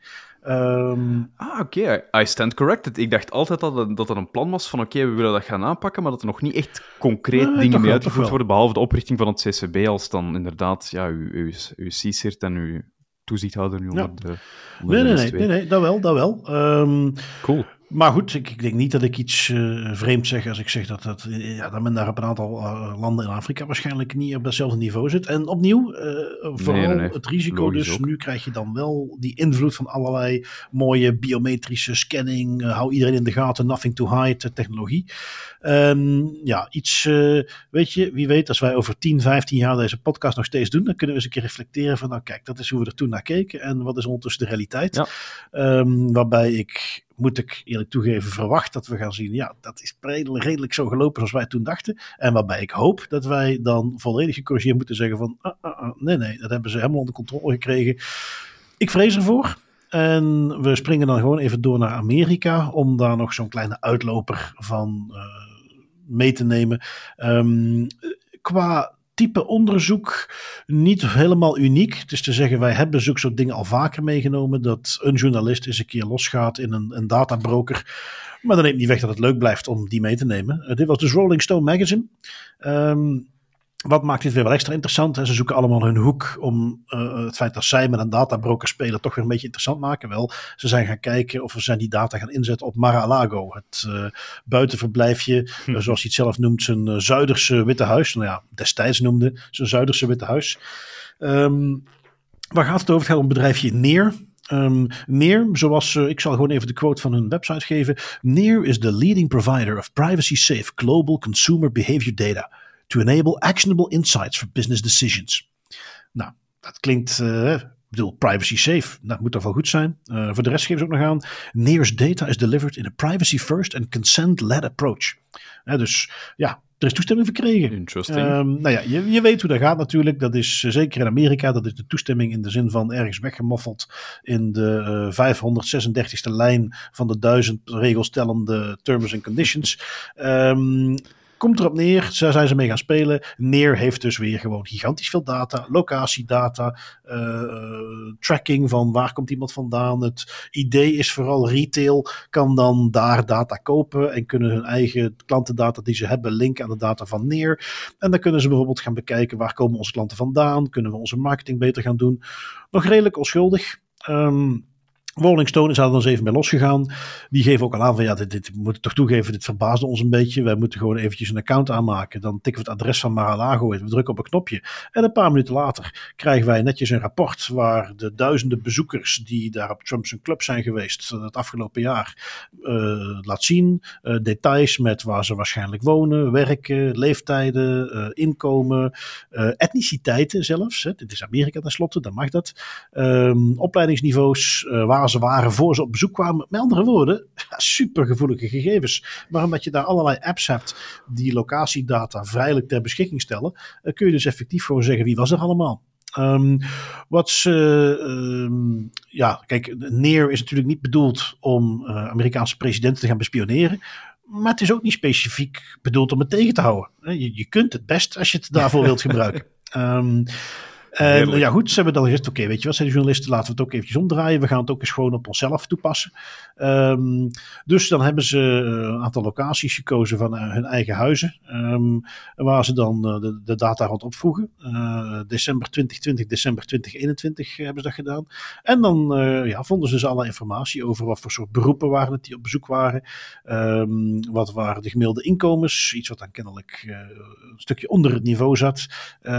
S1: Um,
S2: ah, oké. Okay. I stand corrected. Ik dacht altijd dat, het, dat er een plan was van oké, we willen dat gaan aanpakken, maar dat er nog niet echt concreet dingen mee uitgevoerd worden, behalve de oprichting van het CCB, als dan inderdaad ja, uw, uw, uw en uw toezichthouder nu onder de...
S1: Onder nee, nee, nee, nee, nee, dat wel, dat wel. Um,
S2: cool.
S1: Maar goed, ik, ik, denk niet dat ik iets uh, vreemd zeg als ik zeg dat, dat, ja, dat men daar op een aantal uh, landen in Afrika waarschijnlijk niet op datzelfde niveau zit. En opnieuw, uh, vooral nee, nee, nee. het risico dus, ook. nu krijg je dan wel die invloed van allerlei mooie biometrische scanning, hou iedereen in de gaten, nothing to hide technologie. Um, ja, iets, weet je, wie weet, als wij over 10, 15 jaar deze podcast nog steeds doen, dan kunnen we eens een keer reflecteren van, nou kijk, dat is hoe we er toen naar keken en wat is ondertussen de realiteit. Ja. Um, waarbij ik moet ik eerlijk toegeven, verwacht dat we gaan zien. Ja, dat is redelijk zo gelopen zoals wij toen dachten. En waarbij ik hoop dat wij dan volledig gecorrigeerd moeten zeggen van ah, ah, ah, nee, nee, dat hebben ze helemaal onder controle gekregen. Ik vrees ervoor. En we springen dan gewoon even door naar Amerika om daar nog zo'n kleine uitloper van uh, mee te nemen. Um, qua type onderzoek niet helemaal uniek. Het is te zeggen, wij hebben zulke soort dingen al vaker meegenomen. Dat een journalist eens een keer losgaat in een, een databroker. Maar dat neemt niet weg dat het leuk blijft om die mee te nemen. Uh, dit was dus Rolling Stone Magazine. Um, wat maakt dit weer wel extra interessant? Ze zoeken allemaal hun hoek om uh, het feit dat zij met een databroker spelen toch weer een beetje interessant maken. Wel, ze zijn gaan kijken of ze zijn die data gaan inzetten op Mar-a-Lago. Het uh, buitenverblijfje, hm. uh, zoals hij het zelf noemt, zijn Zuiderse Witte Huis. Nou ja, destijds noemde zijn Zuiderse Witte Huis. Um, waar gaat het over? Het gaat om het bedrijfje Neer. Um, Neer, zoals ik zal gewoon even de quote van hun website geven. Neer is the leading provider of privacy-safe global consumer behavior data to enable actionable insights for business decisions. Nou, dat klinkt, uh, ik bedoel, privacy safe. Dat moet toch wel goed zijn. Uh, voor de rest geven ze ook nog aan. Near's data is delivered in a privacy first and consent-led approach. Uh, dus ja, er is toestemming verkregen.
S2: Interesting.
S1: Um, nou ja, je, je, weet hoe dat gaat natuurlijk. Dat is uh, zeker in Amerika. Dat is de toestemming in de zin van ergens weggemoffeld in de uh, 536e lijn van de duizend regelstellende terms and conditions. Um, Komt erop neer, daar zijn ze mee gaan spelen. Neer heeft dus weer gewoon gigantisch veel data, locatiedata, uh, tracking van waar komt iemand vandaan. Het idee is vooral retail kan dan daar data kopen en kunnen hun eigen klantendata die ze hebben linken aan de data van Neer. En dan kunnen ze bijvoorbeeld gaan bekijken waar komen onze klanten vandaan, kunnen we onze marketing beter gaan doen. Nog redelijk onschuldig. Um, Rolling Stone is daar dan eens even bij losgegaan. Die geven ook al aan van ja, dit, moet ik toch toegeven, dit verbaasde ons een beetje. Wij moeten gewoon eventjes een account aanmaken. Dan tikken we het adres van Mar-a-Lago in, we drukken op een knopje. En een paar minuten later krijgen wij netjes een rapport waar de duizenden bezoekers die daar op Trump's club zijn geweest het afgelopen jaar uh, laat zien. Uh, details met waar ze waarschijnlijk wonen, werken, leeftijden, inkomen, etniciteiten zelfs. Hè. Dit is Amerika tenslotte, dan mag dat. Um, opleidingsniveaus, waar ze waren voor ze op bezoek kwamen. Met andere woorden, super gevoelige gegevens. Maar omdat je daar allerlei apps hebt die locatiedata vrijelijk ter beschikking stellen, eh, kun je dus effectief gewoon zeggen wie was er allemaal. Um, wat ze, um, ja, kijk, Neer is natuurlijk niet bedoeld om uh, Amerikaanse presidenten te gaan bespioneren. maar het is ook niet specifiek bedoeld om het tegen te houden. Je, je kunt het best als je het daarvoor wilt gebruiken. Um, en ja, goed, ze hebben dan gezegd: oké, weet je wat, zijn de journalisten, laten we het ook eventjes omdraaien. We gaan het ook eens gewoon op onszelf toepassen. Um, dus dan hebben ze een aantal locaties gekozen van uh, hun eigen huizen, um, waar ze dan uh, de, de, data rond opvroegen. Uh, december 2020, december 2021 hebben ze dat gedaan. En dan ja, vonden ze dus alle informatie over wat voor soort beroepen waren het die op bezoek waren. Um, wat waren de gemiddelde inkomens, iets wat dan kennelijk een stukje onder het niveau zat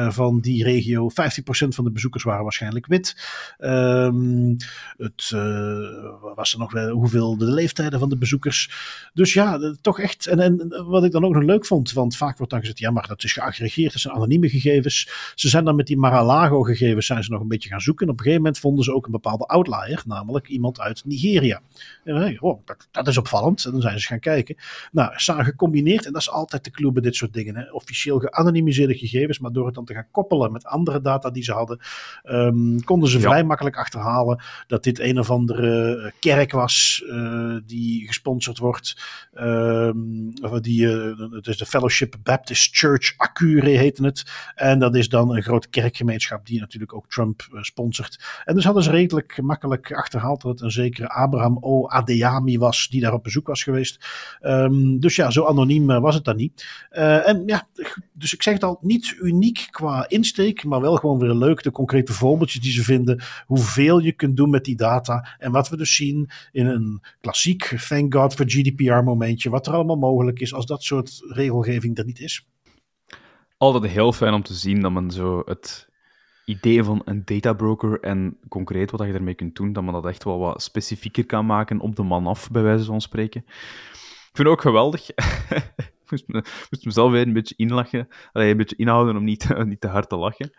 S1: van die regio. 15 van de bezoekers waren waarschijnlijk wit. Um, het uh, was er nog wel hoeveel de leeftijden van de bezoekers. Dus ja, toch echt. En, en wat ik dan ook nog leuk vond, want vaak wordt dan gezegd: ja, maar dat is geaggregeerd, dat zijn anonieme gegevens. Ze zijn dan met die Mar-a-Lago gegevens zijn ze nog een beetje gaan zoeken. En op een gegeven moment vonden ze ook een bepaalde outlier, namelijk iemand uit Nigeria. En, oh, dat, dat, is opvallend. En dan zijn ze gaan kijken. Nou, samen gecombineerd, en dat is altijd de clue bij dit soort dingen. Hè. Officieel geanonimiseerde gegevens, maar door het dan te gaan koppelen met andere data die ze hadden, um, konden ze vrij makkelijk achterhalen dat dit een of andere eh, kerk was uh, die gesponsord wordt. Um, die, uh, het is de Fellowship Baptist Church Acure heette het. En dat is dan een grote kerkgemeenschap die natuurlijk ook Trump uh, sponsort. En dus hadden ze redelijk makkelijk achterhaald dat het een zekere Abraham O. Adeyami was die daar op bezoek was geweest. Um, dus ja, zo anoniem was het dan niet. en ja, dus ik zeg het al, niet uniek qua insteek, maar wel gewoon weer leuk. De concrete voorbeeldjes die ze vinden. Hoeveel je kunt doen met die data. En wat we dus zien in een klassiek thank God for GDPR momentje. Wat er allemaal mogelijk is als dat soort regelgeving er niet is.
S2: Altijd heel fijn om te zien dat men zo het idee van een databroker en concreet wat je ermee kunt doen, dat men dat echt wel wat specifieker kan maken op de man af, bij wijze van spreken. Ik vind het ook geweldig. ik moest, me, moest mezelf weer een beetje inlachen. Een beetje inhouden om niet, niet te hard te lachen.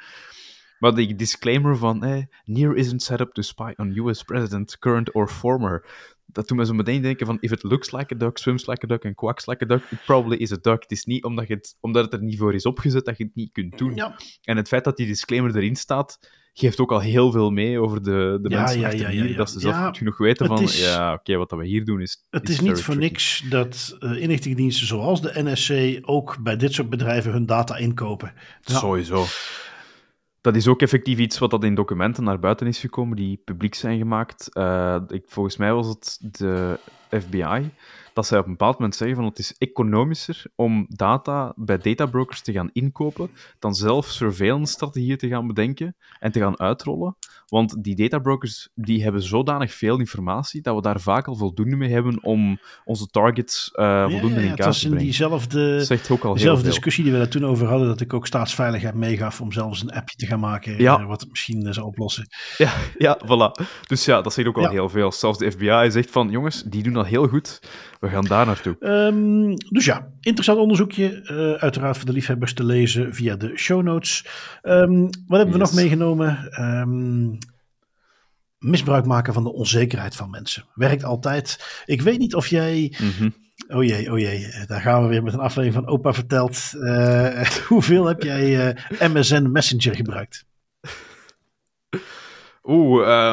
S2: Maar die disclaimer van eh, Near isn't set up to spy on US president, current or former. Dat doet me zo meteen denken van, if it looks like a duck, swims like a duck and quacks like a duck, it probably is a duck. Het is niet omdat, je het, omdat het er niet voor is opgezet dat je het niet kunt doen.
S1: Ja.
S2: En het feit dat die disclaimer erin staat, geeft ook al heel veel mee over de, de
S1: Ja,
S2: mensen
S1: ja,
S2: achter hier, dat ze zelf goed genoeg weten van,
S1: is-
S2: ja, oké, wat dat we hier doen is
S1: Het
S2: is
S1: is niet voor
S2: tricky.
S1: niks dat uh, inlichtingendiensten zoals de NSC ook bij dit soort bedrijven hun data inkopen.
S2: Sowieso. Dat is ook effectief iets wat dat in documenten naar buiten is gekomen, die publiek zijn gemaakt. Eh, ik, volgens mij was het de FBI, dat zij op een bepaald moment zeggen van het is economischer om data bij databrokers te gaan inkopen, dan zelf surveillance-strategieën te gaan bedenken en te gaan uitrollen. Want die databrokers die hebben zodanig veel informatie dat we daar vaak al voldoende mee hebben om onze targets eh, voldoende
S1: ja,
S2: in kaart te
S1: in
S2: brengen. Dat al heel
S1: diezelfde discussie die we daar toen over hadden, dat ik ook staatsveiligheid meegaf om zelfs een appje te gaan maken, eh, wat het misschien eh, zou oplossen.
S2: Ja, ja, voilà. Dus ja, dat zegt ook al heel veel. Zelfs de FBI zegt van, jongens, die doen dat heel goed. We gaan daar naartoe.
S1: Ehm, dus ja, interessant onderzoekje. eh, uiteraard voor de liefhebbers te lezen via de show notes. Ehm, wat hebben we nog meegenomen? Ehm, misbruik maken van de onzekerheid van mensen. Werkt altijd. Ik weet niet of jij.
S2: Mhm.
S1: Oh jee, oh jee. eh, Daar gaan we weer met een aflevering van Opa vertelt. Eh, hoeveel heb jij MSN Messenger gebruikt?
S2: Oeh,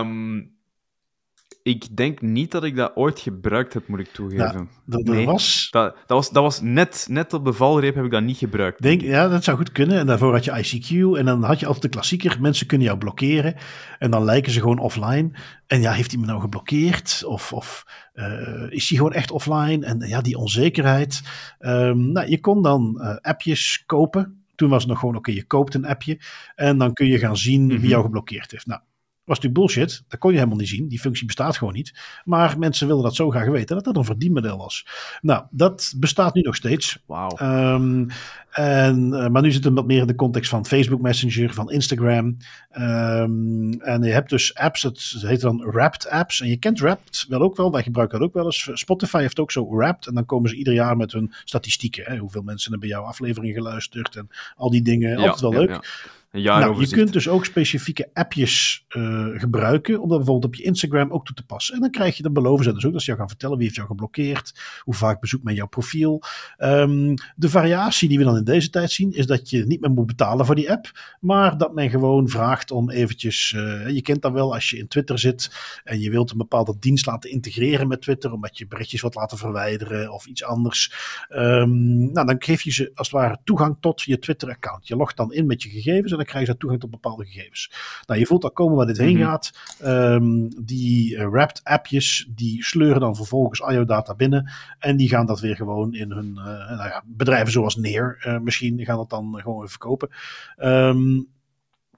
S2: ik denk niet dat ik dat ooit gebruikt heb, moet ik toegeven.
S1: Dat, dat
S2: Nee.
S1: was.
S2: Dat, dat was, dat was net, net op de valreep heb ik dat niet gebruikt.
S1: Denk, ja, dat zou goed kunnen. En daarvoor had je ICQ. En dan had je altijd de klassieker. Mensen kunnen jou blokkeren. En dan lijken ze gewoon offline. En ja, heeft hij me nou geblokkeerd? Of, of eh, is hij gewoon echt offline? En ja, die onzekerheid. Ehm, nou, je kon dan eh, appjes kopen. Toen was het nog gewoon, oké, je koopt een appje. En dan kun je gaan zien
S2: Mhm.
S1: wie jou geblokkeerd heeft. Nou, was natuurlijk bullshit. Dat kon je helemaal niet zien. Die functie bestaat gewoon niet. Maar mensen wilden dat zo graag weten dat dat een verdienmodel was. Nou, dat bestaat nu nog steeds.
S2: Wauw.
S1: Ehm, en, eh, maar nu zit het wat meer in de context van Facebook Messenger, van Instagram. Ehm, en je hebt dus apps, dat heet dan Wrapped apps. En je kent Wrapped wel ook wel, wij gebruiken dat ook wel eens. Spotify heeft ook zo Wrapped. En dan komen ze ieder jaar met hun statistieken. Hè? Hoeveel mensen hebben jouw aflevering geluisterd en al die dingen. Altijd wel
S2: ja,
S1: leuk.
S2: ja. Een jaar
S1: nou, je kunt dus ook specifieke appjes uh, gebruiken om dat bijvoorbeeld op je Instagram ook toe te passen. En dan krijg je, dan beloven ze dus ook dat ze jou gaan vertellen wie heeft jou geblokkeerd, hoe vaak bezoekt men jouw profiel. Um, de variatie die we dan in deze tijd zien is dat je niet meer moet betalen voor die app, maar dat men gewoon vraagt om eventjes, uh, je kent dat wel als je in Twitter zit en je wilt een bepaalde dienst laten integreren met Twitter, omdat je berichtjes wat laten verwijderen of iets anders. Um, nou, dan geef je ze als het ware toegang tot je Twitter-account. Je logt dan in met je gegevens en dan krijg je toegang tot bepaalde gegevens. Nou, je voelt al komen waar dit heen mhm. gaat. Um, die uh, wrapped appjes, die sleuren dan vervolgens al jouw data binnen. En die gaan dat weer gewoon in hun uh, nou ja, bedrijven zoals Neer uh, misschien, gaan dat dan gewoon weer verkopen. Um,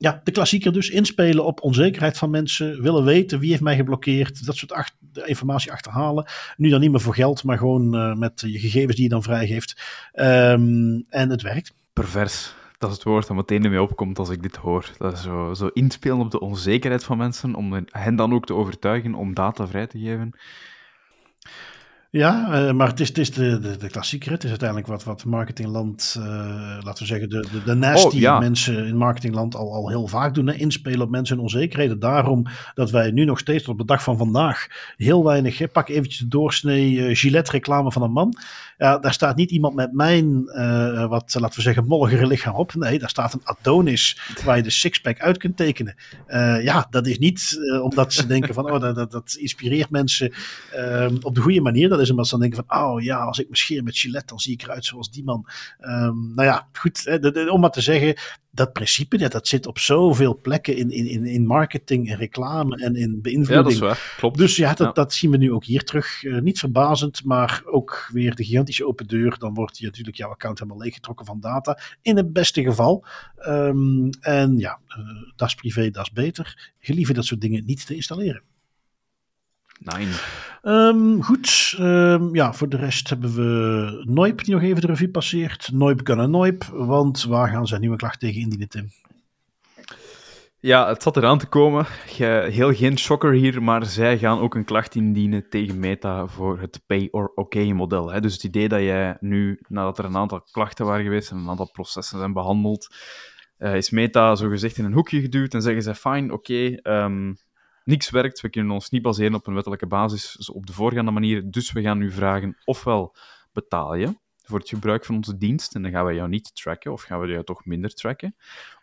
S1: ja, de klassieker dus. Inspelen op onzekerheid van mensen. Willen weten wie heeft mij geblokkeerd. Dat soort ach informatie achterhalen. Nu dan niet meer voor geld, maar gewoon uh, met je gegevens die je dan vrijgeeft. Um, en het werkt.
S2: Pervers. Dat is het woord dat meteen mij opkomt als ik dit hoor. Dat is zo, zo inspelen op de onzekerheid van mensen, om hen dan ook te overtuigen om data vrij te geven.
S1: Ja, uh, maar het is, het is de, de, de klassieker. Het is uiteindelijk wat, wat marketingland, uh, laten we zeggen, de, de, de nasty oh, ja. mensen in marketingland al, al heel vaak doen. Hè? Inspelen op mensen hun onzekerheden. Daarom dat wij nu nog steeds op de dag van vandaag heel weinig, hè, pak eventjes de doorsnee uh, Gillette reclame van een man. Ja, daar staat niet iemand met mijn, wat laten we zeggen, molligere lichaam op. Nee, daar staat een Adonis waar je de sixpack uit kunt tekenen. ja, dat is niet omdat ze denken van, oh, dat, dat, dat inspireert mensen op de goede manier. Dat is omdat ze dan denken van, oh ja, als ik me scheer met Gillette, dan zie ik eruit zoals die man. Um, nou ja, goed, de, de, om maar te zeggen, dat principe, ja, dat zit op zoveel plekken in, in, in marketing en reclame en in beïnvloeding. Ja, dat is waar, klopt. Dus ja, dat, ja. dat zien we nu ook hier terug. Uh, niet verbazend, maar ook weer de gigantische open deur. Dan wordt je natuurlijk jouw account helemaal leeggetrokken van data. In het beste geval. Um, en ja, uh, dat is privé, dat is beter. Gelieve dat soort dingen niet te installeren.
S2: Nee.
S1: Um, goed, um, ja, voor de rest hebben we Noip die nog even de revue passeert. Noip kan een Noip, want waar gaan ze een nieuwe klacht tegen indienen, Tim?
S2: Ja, het zat eraan te komen. Heel geen shocker hier, maar zij gaan ook een klacht indienen tegen Meta voor het pay or OK model. Dus het idee dat jij nu, nadat er een aantal klachten waren geweest en een aantal processen zijn behandeld, uh, is Meta zogezegd in een hoekje geduwd en zeggen ze: fine, oké, okay, um, niks werkt. We kunnen ons niet baseren op een wettelijke basis op de voorgaande manier. Dus we gaan nu vragen, ofwel betaal je voor het gebruik van onze dienst en dan gaan we jou niet tracken of gaan we jou toch minder tracken.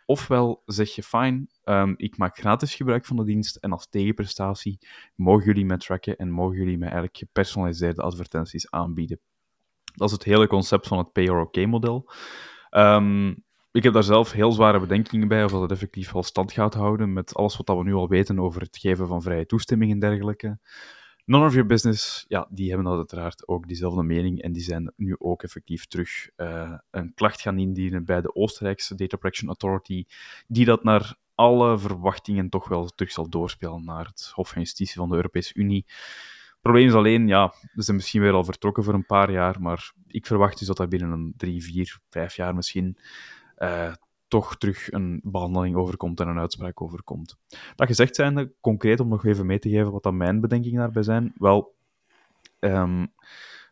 S2: Ofwel zeg je, fijn, um, ik maak gratis gebruik van de dienst en als tegenprestatie mogen jullie mij tracken en mogen jullie mij eigenlijk gepersonaliseerde advertenties aanbieden. Dat is het hele concept van het pay-or-OK-model. Um, ik heb daar zelf heel zware bedenkingen bij of dat het effectief wel stand gaat houden met alles wat we nu al weten over het geven van vrije toestemming en dergelijke. None of your business, ja, die hebben dat uiteraard ook diezelfde mening en die zijn nu ook effectief terug uh, een klacht gaan indienen bij de Oostenrijkse Data Protection Authority, die dat naar alle verwachtingen toch wel terug zal doorspelen naar het Hof van Justitie van de Europese Unie. Het probleem is alleen, ja, ze zijn misschien weer al vertrokken voor een paar jaar, maar ik verwacht dus dat dat binnen een drie, vier, vijf jaar misschien uh, toch terug een behandeling overkomt en een uitspraak overkomt. Dat gezegd zijnde, concreet om nog even mee te geven wat dan mijn bedenkingen daarbij zijn. Wel, um,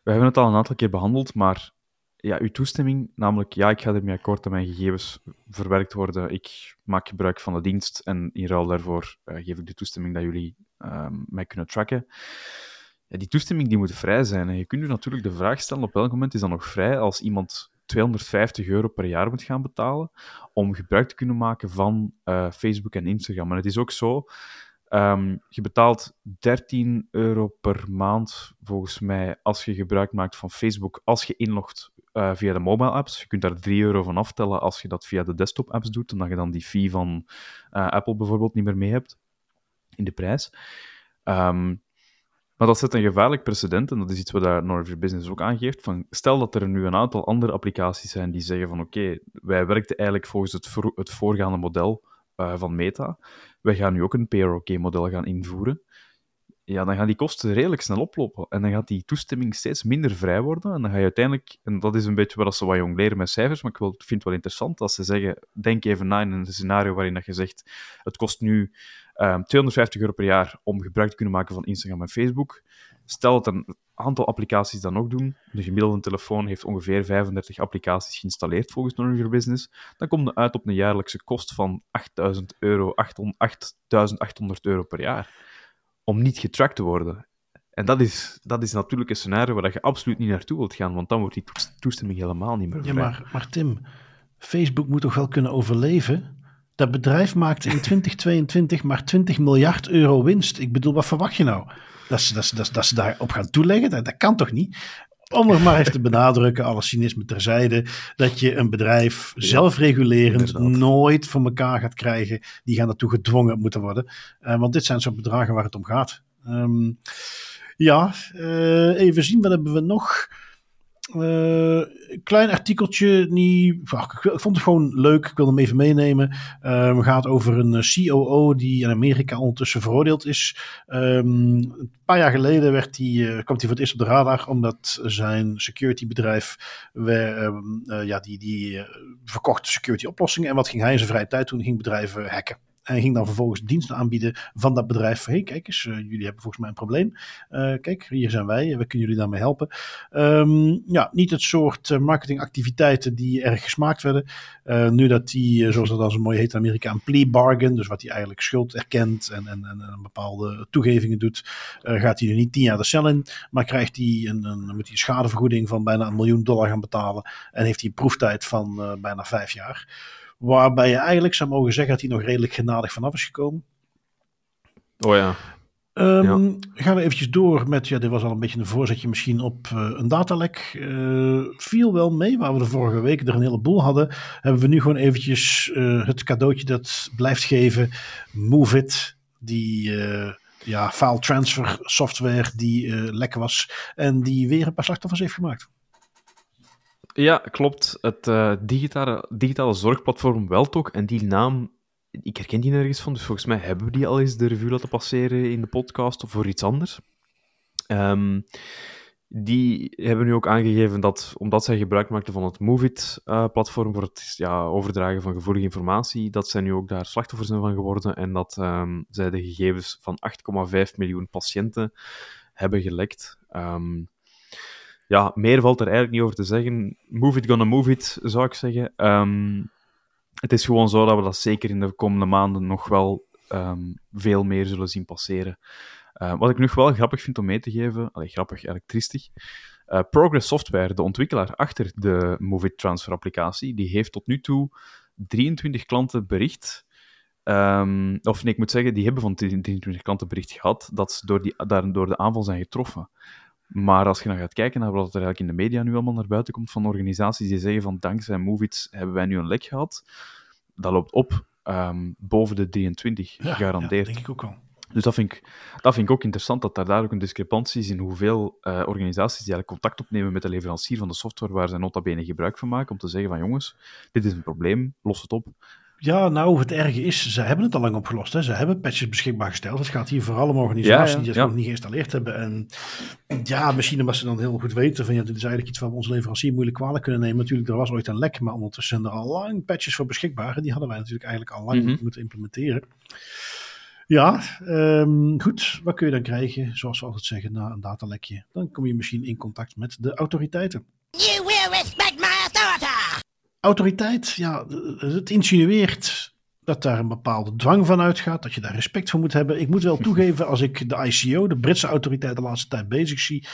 S2: we hebben het al een aantal keer behandeld, maar ja, uw toestemming, namelijk ja, ik ga ermee akkoord dat mijn gegevens verwerkt worden, ik maak gebruik van de dienst en in ruil daarvoor uh, geef ik de toestemming dat jullie um, mij kunnen tracken. Die toestemming die moet vrij zijn. Je kunt je natuurlijk de vraag stellen op welk moment is dat nog vrij als iemand 250 euro per jaar moet gaan betalen om gebruik te kunnen maken van uh, Facebook en Instagram. En het is ook zo, um, je betaalt 13 euro per maand, volgens mij, als je gebruik maakt van Facebook, als je inlogt uh, via de mobile apps. Je kunt daar 3 euro van aftellen als je dat via de desktop apps doet, omdat je dan die fee van uh, Apple bijvoorbeeld niet meer mee hebt in de prijs. Um, maar dat zet een gevaarlijk precedent, en dat is iets wat daar North Business ook aangeeft. Van, stel dat er nu een aantal andere applicaties zijn die zeggen van oké, wij werkten eigenlijk volgens het, het voorgaande model uh, van Meta. Wij gaan nu ook een PROK-model gaan invoeren. Ja, dan gaan die kosten redelijk snel oplopen. En dan gaat die toestemming steeds minder vrij worden. En dan ga je uiteindelijk, en dat is een beetje wat ze wat jong leren met cijfers, maar ik vind het wel interessant als ze zeggen, denk even na in een scenario waarin dat je zegt, het kost nu 250 euro per jaar om gebruik te kunnen maken van Instagram en Facebook. Stel dat een aantal applicaties dat ook doen, de gemiddelde telefoon heeft ongeveer 35 applicaties geïnstalleerd volgens Know Your Business, dan komt het uit op een jaarlijkse kost van 8000 euro, 8800 euro per jaar. Om niet getracked te worden. En dat is, dat is natuurlijk een scenario waar je absoluut niet naartoe wilt gaan, want dan wordt die toestemming helemaal niet meer vrij.
S1: Ja, maar, maar Tim, Facebook moet toch wel kunnen overleven? Dat bedrijf maakte in 2022 maar 20 miljard euro winst. Ik bedoel, wat verwacht je nou? Dat ze, dat, ze, dat, dat ze daarop gaan toeleggen? Dat, dat kan toch niet? Om nog maar eens te benadrukken, alle cynisme terzijde, dat je een bedrijf zelfregulerend nooit voor elkaar gaat krijgen. Die gaan ertoe gedwongen moeten worden. Uh, want dit zijn zo'n bedragen waar het om gaat. Um, ja, uh, even zien, wat hebben we nog? Uh, klein artikeltje, niet, ik vond het gewoon leuk, ik wil hem even meenemen. Het gaat over een COO die in Amerika ondertussen veroordeeld is. Um, een paar jaar geleden werd die, uh, kwam hij voor het eerst op de radar, omdat zijn securitybedrijf uh, ja, die, die verkocht security oplossingen. En wat ging hij in zijn vrije tijd doen? Ging bedrijven hacken. En ging dan vervolgens diensten aanbieden van dat bedrijf. Hé, hey, kijk eens, uh, jullie hebben volgens mij een probleem. Uh, kijk, hier zijn wij, we kunnen jullie daarmee helpen. Um, ja, niet het soort uh, marketingactiviteiten die erg gesmaakt werden. nu dat die, zoals dat dan zo mooi heet in Amerika, een plea bargain, dus wat hij eigenlijk schuld erkent en, en, en, bepaalde toegevingen doet, gaat hij er niet tien jaar de cel in, maar krijgt hij een, moet hij schadevergoeding van bijna een miljoen dollar gaan betalen en heeft hij een proeftijd van bijna vijf jaar. Waarbij je eigenlijk zou mogen zeggen dat hij nog redelijk genadig vanaf is gekomen.
S2: Oh ja.
S1: Um, ja. Gaan we eventjes door met, ja, dit was al een beetje een voorzetje misschien op uh, een datalek. Uh, viel wel mee, waar we de vorige week er een heleboel hadden. Hebben we nu gewoon eventjes uh, het cadeautje dat blijft geven. Move It, die ja, file transfer software die lekker was. En die weer een paar slachtoffers heeft gemaakt.
S2: Ja, klopt. Het uh, digitale, digitale zorgplatform Weltok en die naam, ik herken die nergens van, dus volgens mij hebben we die al eens de revue laten passeren in de podcast of voor iets anders. Um, die hebben nu ook aangegeven dat, omdat zij gebruik maakten van het Movit-platform uh, voor het ja, overdragen van gevoelige informatie, dat zij nu ook daar slachtoffer zijn van geworden en dat um, zij de gegevens van 8,5 miljoen patiënten hebben gelekt. Um, ja, meer valt er eigenlijk niet over te zeggen. Move it, gonna move it, zou ik zeggen. Um, het is gewoon zo dat we dat zeker in de komende maanden nog wel um, veel meer zullen zien passeren. Uh, wat ik nog wel grappig vind om mee te geven, allee, grappig, eigenlijk triestig. Uh, Progress Software, de ontwikkelaar achter de Move It Transfer applicatie, die heeft tot nu toe 23 klanten bericht Um, of nee, ik moet zeggen, die hebben van 23 klanten bericht gehad dat ze door, die, daar, door de aanval zijn getroffen. Maar als je dan gaat kijken naar wat er eigenlijk in de media nu allemaal naar buiten komt van organisaties die zeggen van dankzij Movits hebben wij nu een lek gehad, dat loopt op um, boven de 23, ja, gegarandeerd.
S1: Ja, denk ik ook al.
S2: Dus dat vind, ik, dat vind ik ook interessant, dat daar, daar ook een discrepantie is in hoeveel uh, organisaties die eigenlijk contact opnemen met de leverancier van de software waar ze nota bene gebruik van maken, om te zeggen van jongens, dit is een probleem, los het op.
S1: Ja, nou, het erge is, ze hebben het al lang opgelost. Hè. Ze hebben patches beschikbaar gesteld. Het gaat hier vooral om organisaties ja, ja, die het nog niet geïnstalleerd hebben. En ja, misschien omdat ze dan heel goed weten van ja, dit is eigenlijk iets waar we onze leverancier moeilijk kwalijk kunnen nemen. Natuurlijk, er was ooit een lek, maar ondertussen zijn er al lang patches voor beschikbaar. En die hadden wij natuurlijk eigenlijk al lang mm -hmm. moeten implementeren. Ja, um, goed. Wat kun je dan krijgen? Zoals we altijd zeggen, na een datalekje. Dan kom je misschien in contact met de autoriteiten. You will! Autoriteit, ja, het insinueert dat daar een bepaalde dwang van uitgaat, dat je daar respect voor moet hebben. Ik moet wel toegeven, als ik de ICO, de Britse autoriteit, de laatste tijd bezig zie,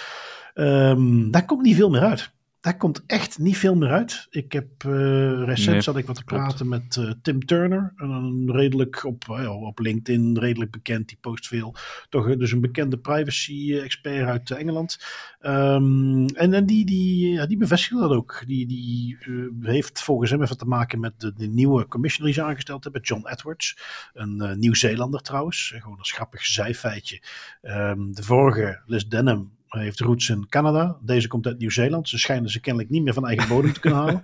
S1: um, daar komt niet veel meer uit daar komt echt niet veel meer uit. Ik heb uh, recent nee, zat ik wat te praten met uh, Tim Turner, een redelijk op, uh, op LinkedIn redelijk bekend, die post veel. Toch dus een bekende privacy-expert uit Engeland. Um, en en die, die, ja, die bevestigde dat ook. Die, die heeft volgens hem even te maken met de, de nieuwe commissioner die ze aangesteld hebben, John Edwards. Een Nieuw-Zeelander trouwens. Gewoon een grappig zijfeitje. Um, de vorige, Liz Denham, heeft roots in Canada. Deze komt uit Nieuw-Zeeland. Ze schijnen ze kennelijk niet meer van eigen bodem te kunnen halen.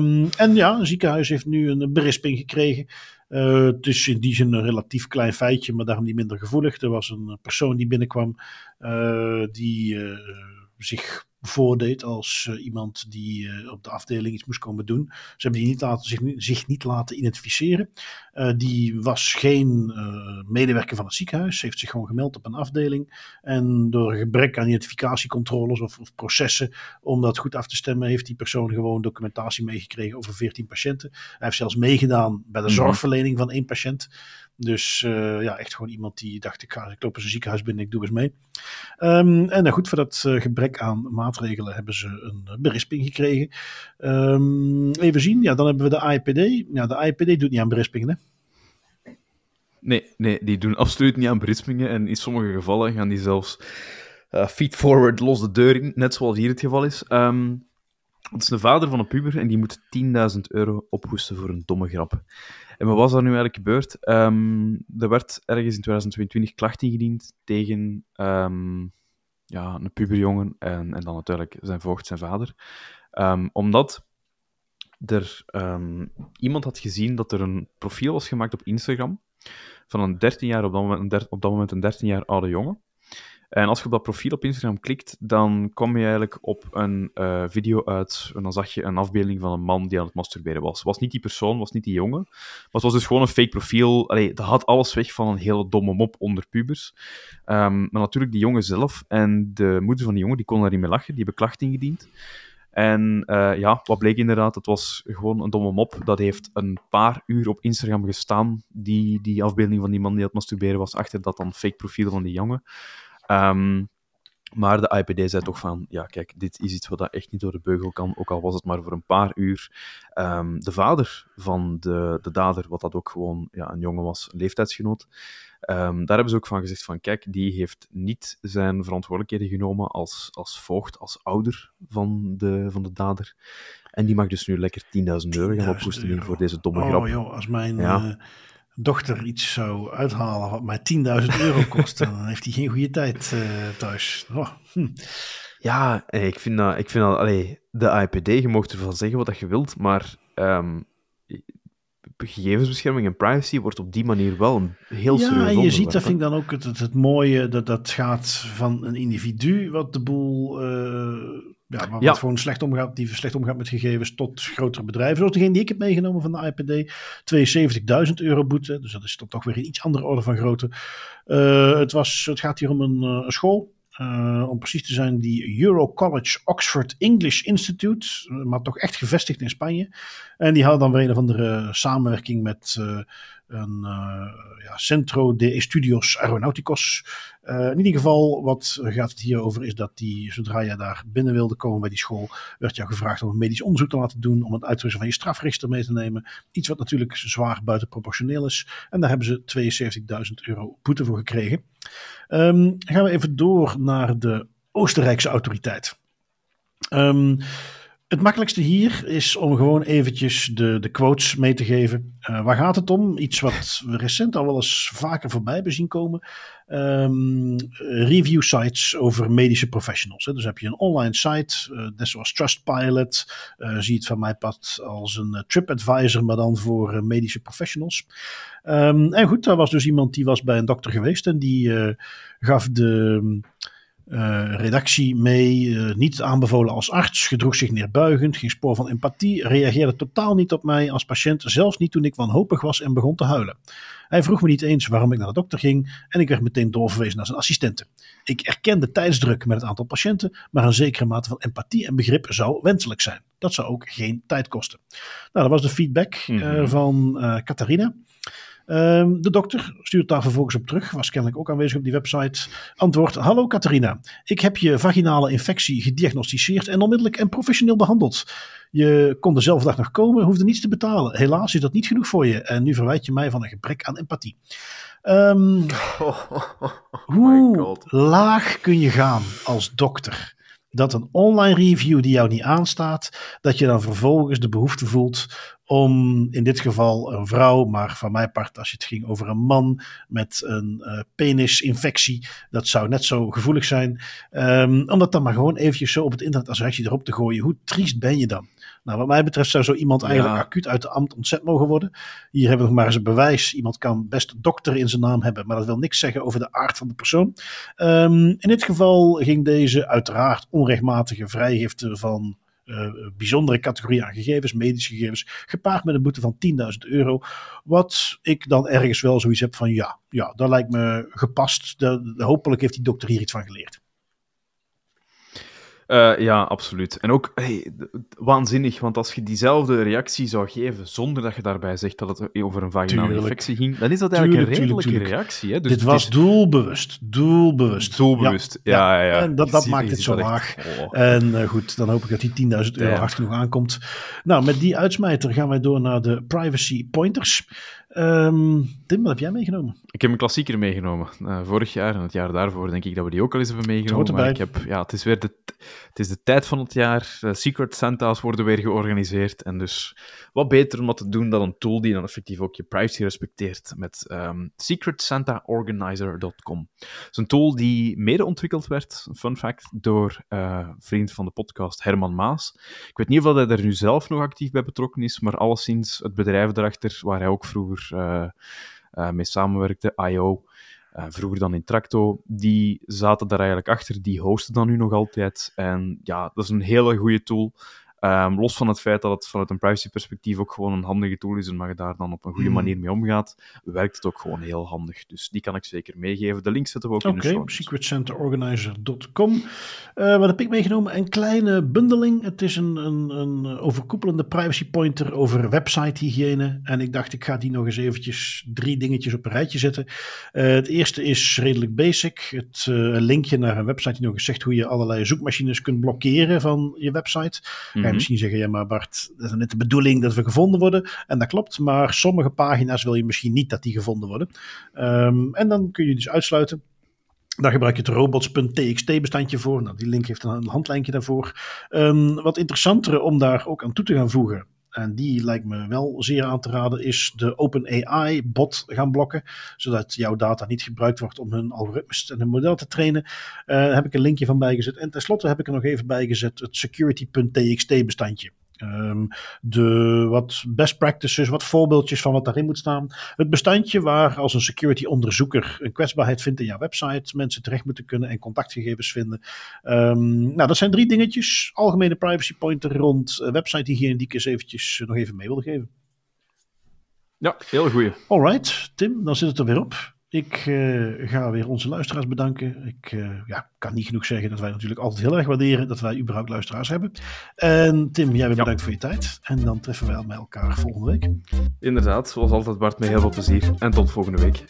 S1: Um, en ja, een ziekenhuis heeft nu een berisping gekregen. Uh, het is in die zin een relatief klein feitje, maar daarom niet minder gevoelig. Er was een persoon die binnenkwam uh, die uh, zich voordeed als iemand die op de afdeling iets moest komen doen. Ze hebben die niet laten, zich, zich niet laten identificeren. die was geen medewerker van het ziekenhuis. Ze heeft zich gewoon gemeld op een afdeling. En door gebrek aan identificatiecontroles of, of processen om dat goed af te stemmen, heeft die persoon gewoon documentatie meegekregen over 14 patiënten. Hij heeft zelfs meegedaan bij de mhm. zorgverlening van één patiënt. Dus uh, ja, echt gewoon iemand die dacht, ik, ga, ik loop eens een ziekenhuis binnen, ik doe eens mee. Um, en nou goed, voor dat uh, gebrek aan maatregelen hebben ze een berisping gekregen. Um, even zien, ja, dan hebben we de AIPD. Ja, de AIPD doet niet aan berispingen, hè?
S2: Nee, nee, die doen absoluut niet aan berispingen. En in sommige gevallen gaan die zelfs uh, feet forward, los de deur in, net zoals hier het geval is. Um, het is de vader van een puber en die moet 10.000 euro ophoesten voor een domme grap. En wat was er nu eigenlijk gebeurd? Um, er werd ergens in 2022 klacht ingediend tegen um, ja, een puberjongen en, en dan natuurlijk zijn voogd, zijn vader. Um, omdat er iemand had gezien dat er een profiel was gemaakt op Instagram van een 13 jaar, op dat op dat moment een 13 jaar oude jongen. En als je op dat profiel op Instagram klikt, dan kom je eigenlijk op een uh, video uit. En dan zag je een afbeelding van een man die aan het masturberen was. Was niet die persoon, was niet die jongen. Maar het was dus gewoon een fake profiel. Allee, dat had alles weg van een hele domme mop onder pubers. Um, maar natuurlijk die jongen zelf en de moeder van die jongen, die kon daar niet mee lachen. Die hebben klacht ingediend. En uh, ja, wat bleek inderdaad, het was gewoon een domme mop. Dat heeft een paar uur op Instagram gestaan, die, die afbeelding van die man die aan het masturberen was, achter dat dan fake profiel van die jongen. Um, maar de IPD zei toch van, ja kijk, dit is iets wat dat echt niet door de beugel kan, ook al was het maar voor een paar uur. Um, de vader van de, de dader, wat dat ook gewoon ja, een jongen was, een leeftijdsgenoot, um, daar hebben ze ook van gezegd van, kijk, die heeft niet zijn verantwoordelijkheden genomen als, als voogd, als ouder van de, van de dader. En die mag dus nu lekker 10.000 euro gaan ophoesten voor deze domme oh, grap.
S1: Joh, als mijn... Ja. Uh dochter iets zou uithalen wat mij 10.000 euro kost, dan heeft hij geen goede tijd uh, thuis. Oh, hm.
S2: Ja, ik vind dat, ik vind dat allee, de IPD, je mocht ervan zeggen wat je wilt, maar um, gegevensbescherming en privacy wordt op die manier wel een heel serieus
S1: Ja, en je ziet, dat vind ik dan ook het, het, het, mooie, dat dat gaat van een individu wat de boel... Uh, ja, wat ja. gewoon slecht omgaat, die slecht omgaat met gegevens, tot grotere bedrijven. Zoals degene die ik heb meegenomen van de IPD. 72.000 euro boete. Dus dat is toch weer een iets andere orde van grootte. Uh, het, was, het gaat hier om een, een school. Uh, om precies te zijn, die Euro College Oxford English Institute. Maar toch echt gevestigd in Spanje. En die hadden dan weer een of andere samenwerking met een uh, ja, Centro de Estudios Aeronauticos. Uh, in ieder geval, wat gaat het hier over is dat die, zodra je daar binnen wilde komen bij die school, werd jou gevraagd om een medisch onderzoek te laten doen, om het uitrusting van je strafregister mee te nemen. Iets wat natuurlijk zwaar buitenproportioneel is. En daar hebben ze 72.000 euro boete voor gekregen. Um, gaan we even door naar de Oostenrijkse autoriteit. Um, het makkelijkste hier is om gewoon eventjes de, de quotes mee te geven. Uh, waar gaat het om? Iets wat we recent al wel eens vaker voorbij hebben zien komen. Um, review sites over medische professionals. Hè. Dus heb je een online site, uh, net zoals Trustpilot. Uh, zie het van mij pad als een TripAdvisor, maar dan voor medische professionals. Um, en goed, daar was dus iemand die was bij een dokter geweest en die gaf de... Uh, redactie mee, uh, niet aanbevolen als arts, gedroeg zich neerbuigend, geen spoor van empathie, reageerde totaal niet op mij als patiënt, zelfs niet toen ik wanhopig was en begon te huilen. Hij vroeg me niet eens waarom ik naar de dokter ging en ik werd meteen doorverwezen naar zijn assistenten. Ik erkende tijdsdruk met het aantal patiënten, maar een zekere mate van empathie en begrip zou wenselijk zijn. Dat zou ook geen tijd kosten. Nou, dat was de feedback mm -hmm. van Catharina. Um, de dokter stuurt daar vervolgens op terug, was kennelijk ook aanwezig op die website. Antwoord: Hallo Catharina, ik heb je vaginale infectie gediagnosticeerd en onmiddellijk en professioneel behandeld. Je kon dezelfde dag nog komen, hoefde niets te betalen. Helaas is dat niet genoeg voor je en nu verwijt je mij van een gebrek aan empathie. Um, oh, hoe laag kun je gaan als dokter? Dat een online review die jou niet aanstaat, dat je dan vervolgens de behoefte voelt om in dit geval een vrouw, maar van mijn part als je het ging over een man met een uh, penisinfectie, dat zou net zo gevoelig zijn. Um, om dat dan maar gewoon eventjes zo op het internet als reactie erop te gooien. Hoe triest ben je dan? Nou, wat mij betreft zou zo iemand eigenlijk acuut uit de ambt ontzet mogen worden. Hier hebben we nog maar eens een bewijs. Iemand kan best dokter in zijn naam hebben, maar dat wil niks zeggen over de aard van de persoon. Ehm, in dit geval ging deze uiteraard onrechtmatige vrijgifte van uh, bijzondere categorie aan gegevens, medische gegevens, gepaard met een boete van 10.000 euro. Wat ik dan ergens wel zoiets heb van ja, ja dat lijkt me gepast. De, hopelijk heeft die dokter hier iets van geleerd.
S2: Uh, ja, absoluut. En ook hey, waanzinnig, want als je diezelfde reactie zou geven zonder dat je daarbij zegt dat het over een vaginale infectie ging, dan is dat eigenlijk een redelijke reactie. Hè?
S1: Dus Dit was doelbewust. Doelbewust.
S2: Doelbewust, ja. ja, ja,
S1: En dat, dat maakt het zo laag. Oh. En uh, goed, dan hoop ik dat die 10.000 euro hard genoeg aankomt. Nou, met die uitsmijter gaan wij door naar de privacy pointers. Um, Tim, wat heb jij meegenomen?
S2: Ik heb een klassieker meegenomen. Uh, vorig jaar en het jaar daarvoor denk ik dat we die ook al eens hebben meegenomen. Maar ik heb, ja, het is weer de, het is de tijd van het jaar. Uh, Secret Santa's worden weer georganiseerd. En dus wat beter om dat te doen dan een tool die dan effectief ook je privacy respecteert met um, secretsantaorganizer.com. Het is een tool die mede ontwikkeld werd, fun fact, door uh, vriend van de podcast Herman Maas. Ik weet niet of hij er nu zelf nog actief bij betrokken is, maar alleszins het bedrijf erachter waar hij ook vroeger uh, mee samenwerkte, IO, uh, vroeger dan in Tracto, die zaten daar eigenlijk achter, die hosten dan nu nog altijd. En ja, dat is een hele goede tool. Um, los van het feit dat het vanuit een privacy-perspectief ook gewoon een handige tool is en waar je daar dan op een goede hmm. manier mee omgaat, werkt het ook gewoon heel handig. Dus die kan ik zeker meegeven. De link zetten we ook in de show. Oké,
S1: secretcenterorganizer.com. Uh, wat heb ik meegenomen? Een kleine bundeling. Het is een, een, een overkoepelende privacy pointer over website-hygiëne. En ik dacht, ik ga die nog eens eventjes drie dingetjes op een rijtje zetten. Uh, het eerste is redelijk basic. Het uh, linkje naar een website die nog eens zegt hoe je allerlei zoekmachines kunt blokkeren van je website. Mm -hmm. misschien zeggen, ja maar Bart, dat is net de bedoeling dat we gevonden worden. En dat klopt, maar sommige pagina's wil je misschien niet dat die gevonden worden. Um, en dan kun je dus uitsluiten. Daar gebruik je het robots.txt bestandje voor. Nou, die link heeft een handlijntje daarvoor. Um, wat interessantere om daar ook aan toe te gaan voegen en die lijkt me wel zeer aan te raden, is de OpenAI-bot gaan blokken, zodat jouw data niet gebruikt wordt om hun algoritmes en hun model te trainen. Uh, daar heb ik een linkje van bijgezet. En tenslotte heb ik er nog even bijgezet het security.txt-bestandje. Um, de wat best practices, wat voorbeeldjes van wat daarin moet staan. Het bestandje waar als een security onderzoeker een kwetsbaarheid vindt in jouw website, mensen terecht moeten kunnen en contactgegevens vinden. Um, nou, dat zijn drie dingetjes. Algemene privacy pointer rond uh, website hygiëne die ik eens eventjes uh, nog even mee wilde geven.
S2: Ja, heel goeie.
S1: Alright, Tim, dan zit het er weer op. Ik uh, ga weer onze luisteraars bedanken. Ik uh, ja, kan niet genoeg zeggen dat wij natuurlijk altijd heel erg waarderen dat wij überhaupt luisteraars hebben. En Tim, jij weer bedankt voor je tijd. En dan treffen wij met elkaar volgende week.
S2: Inderdaad, zoals altijd Bart, met heel veel plezier. En tot volgende week.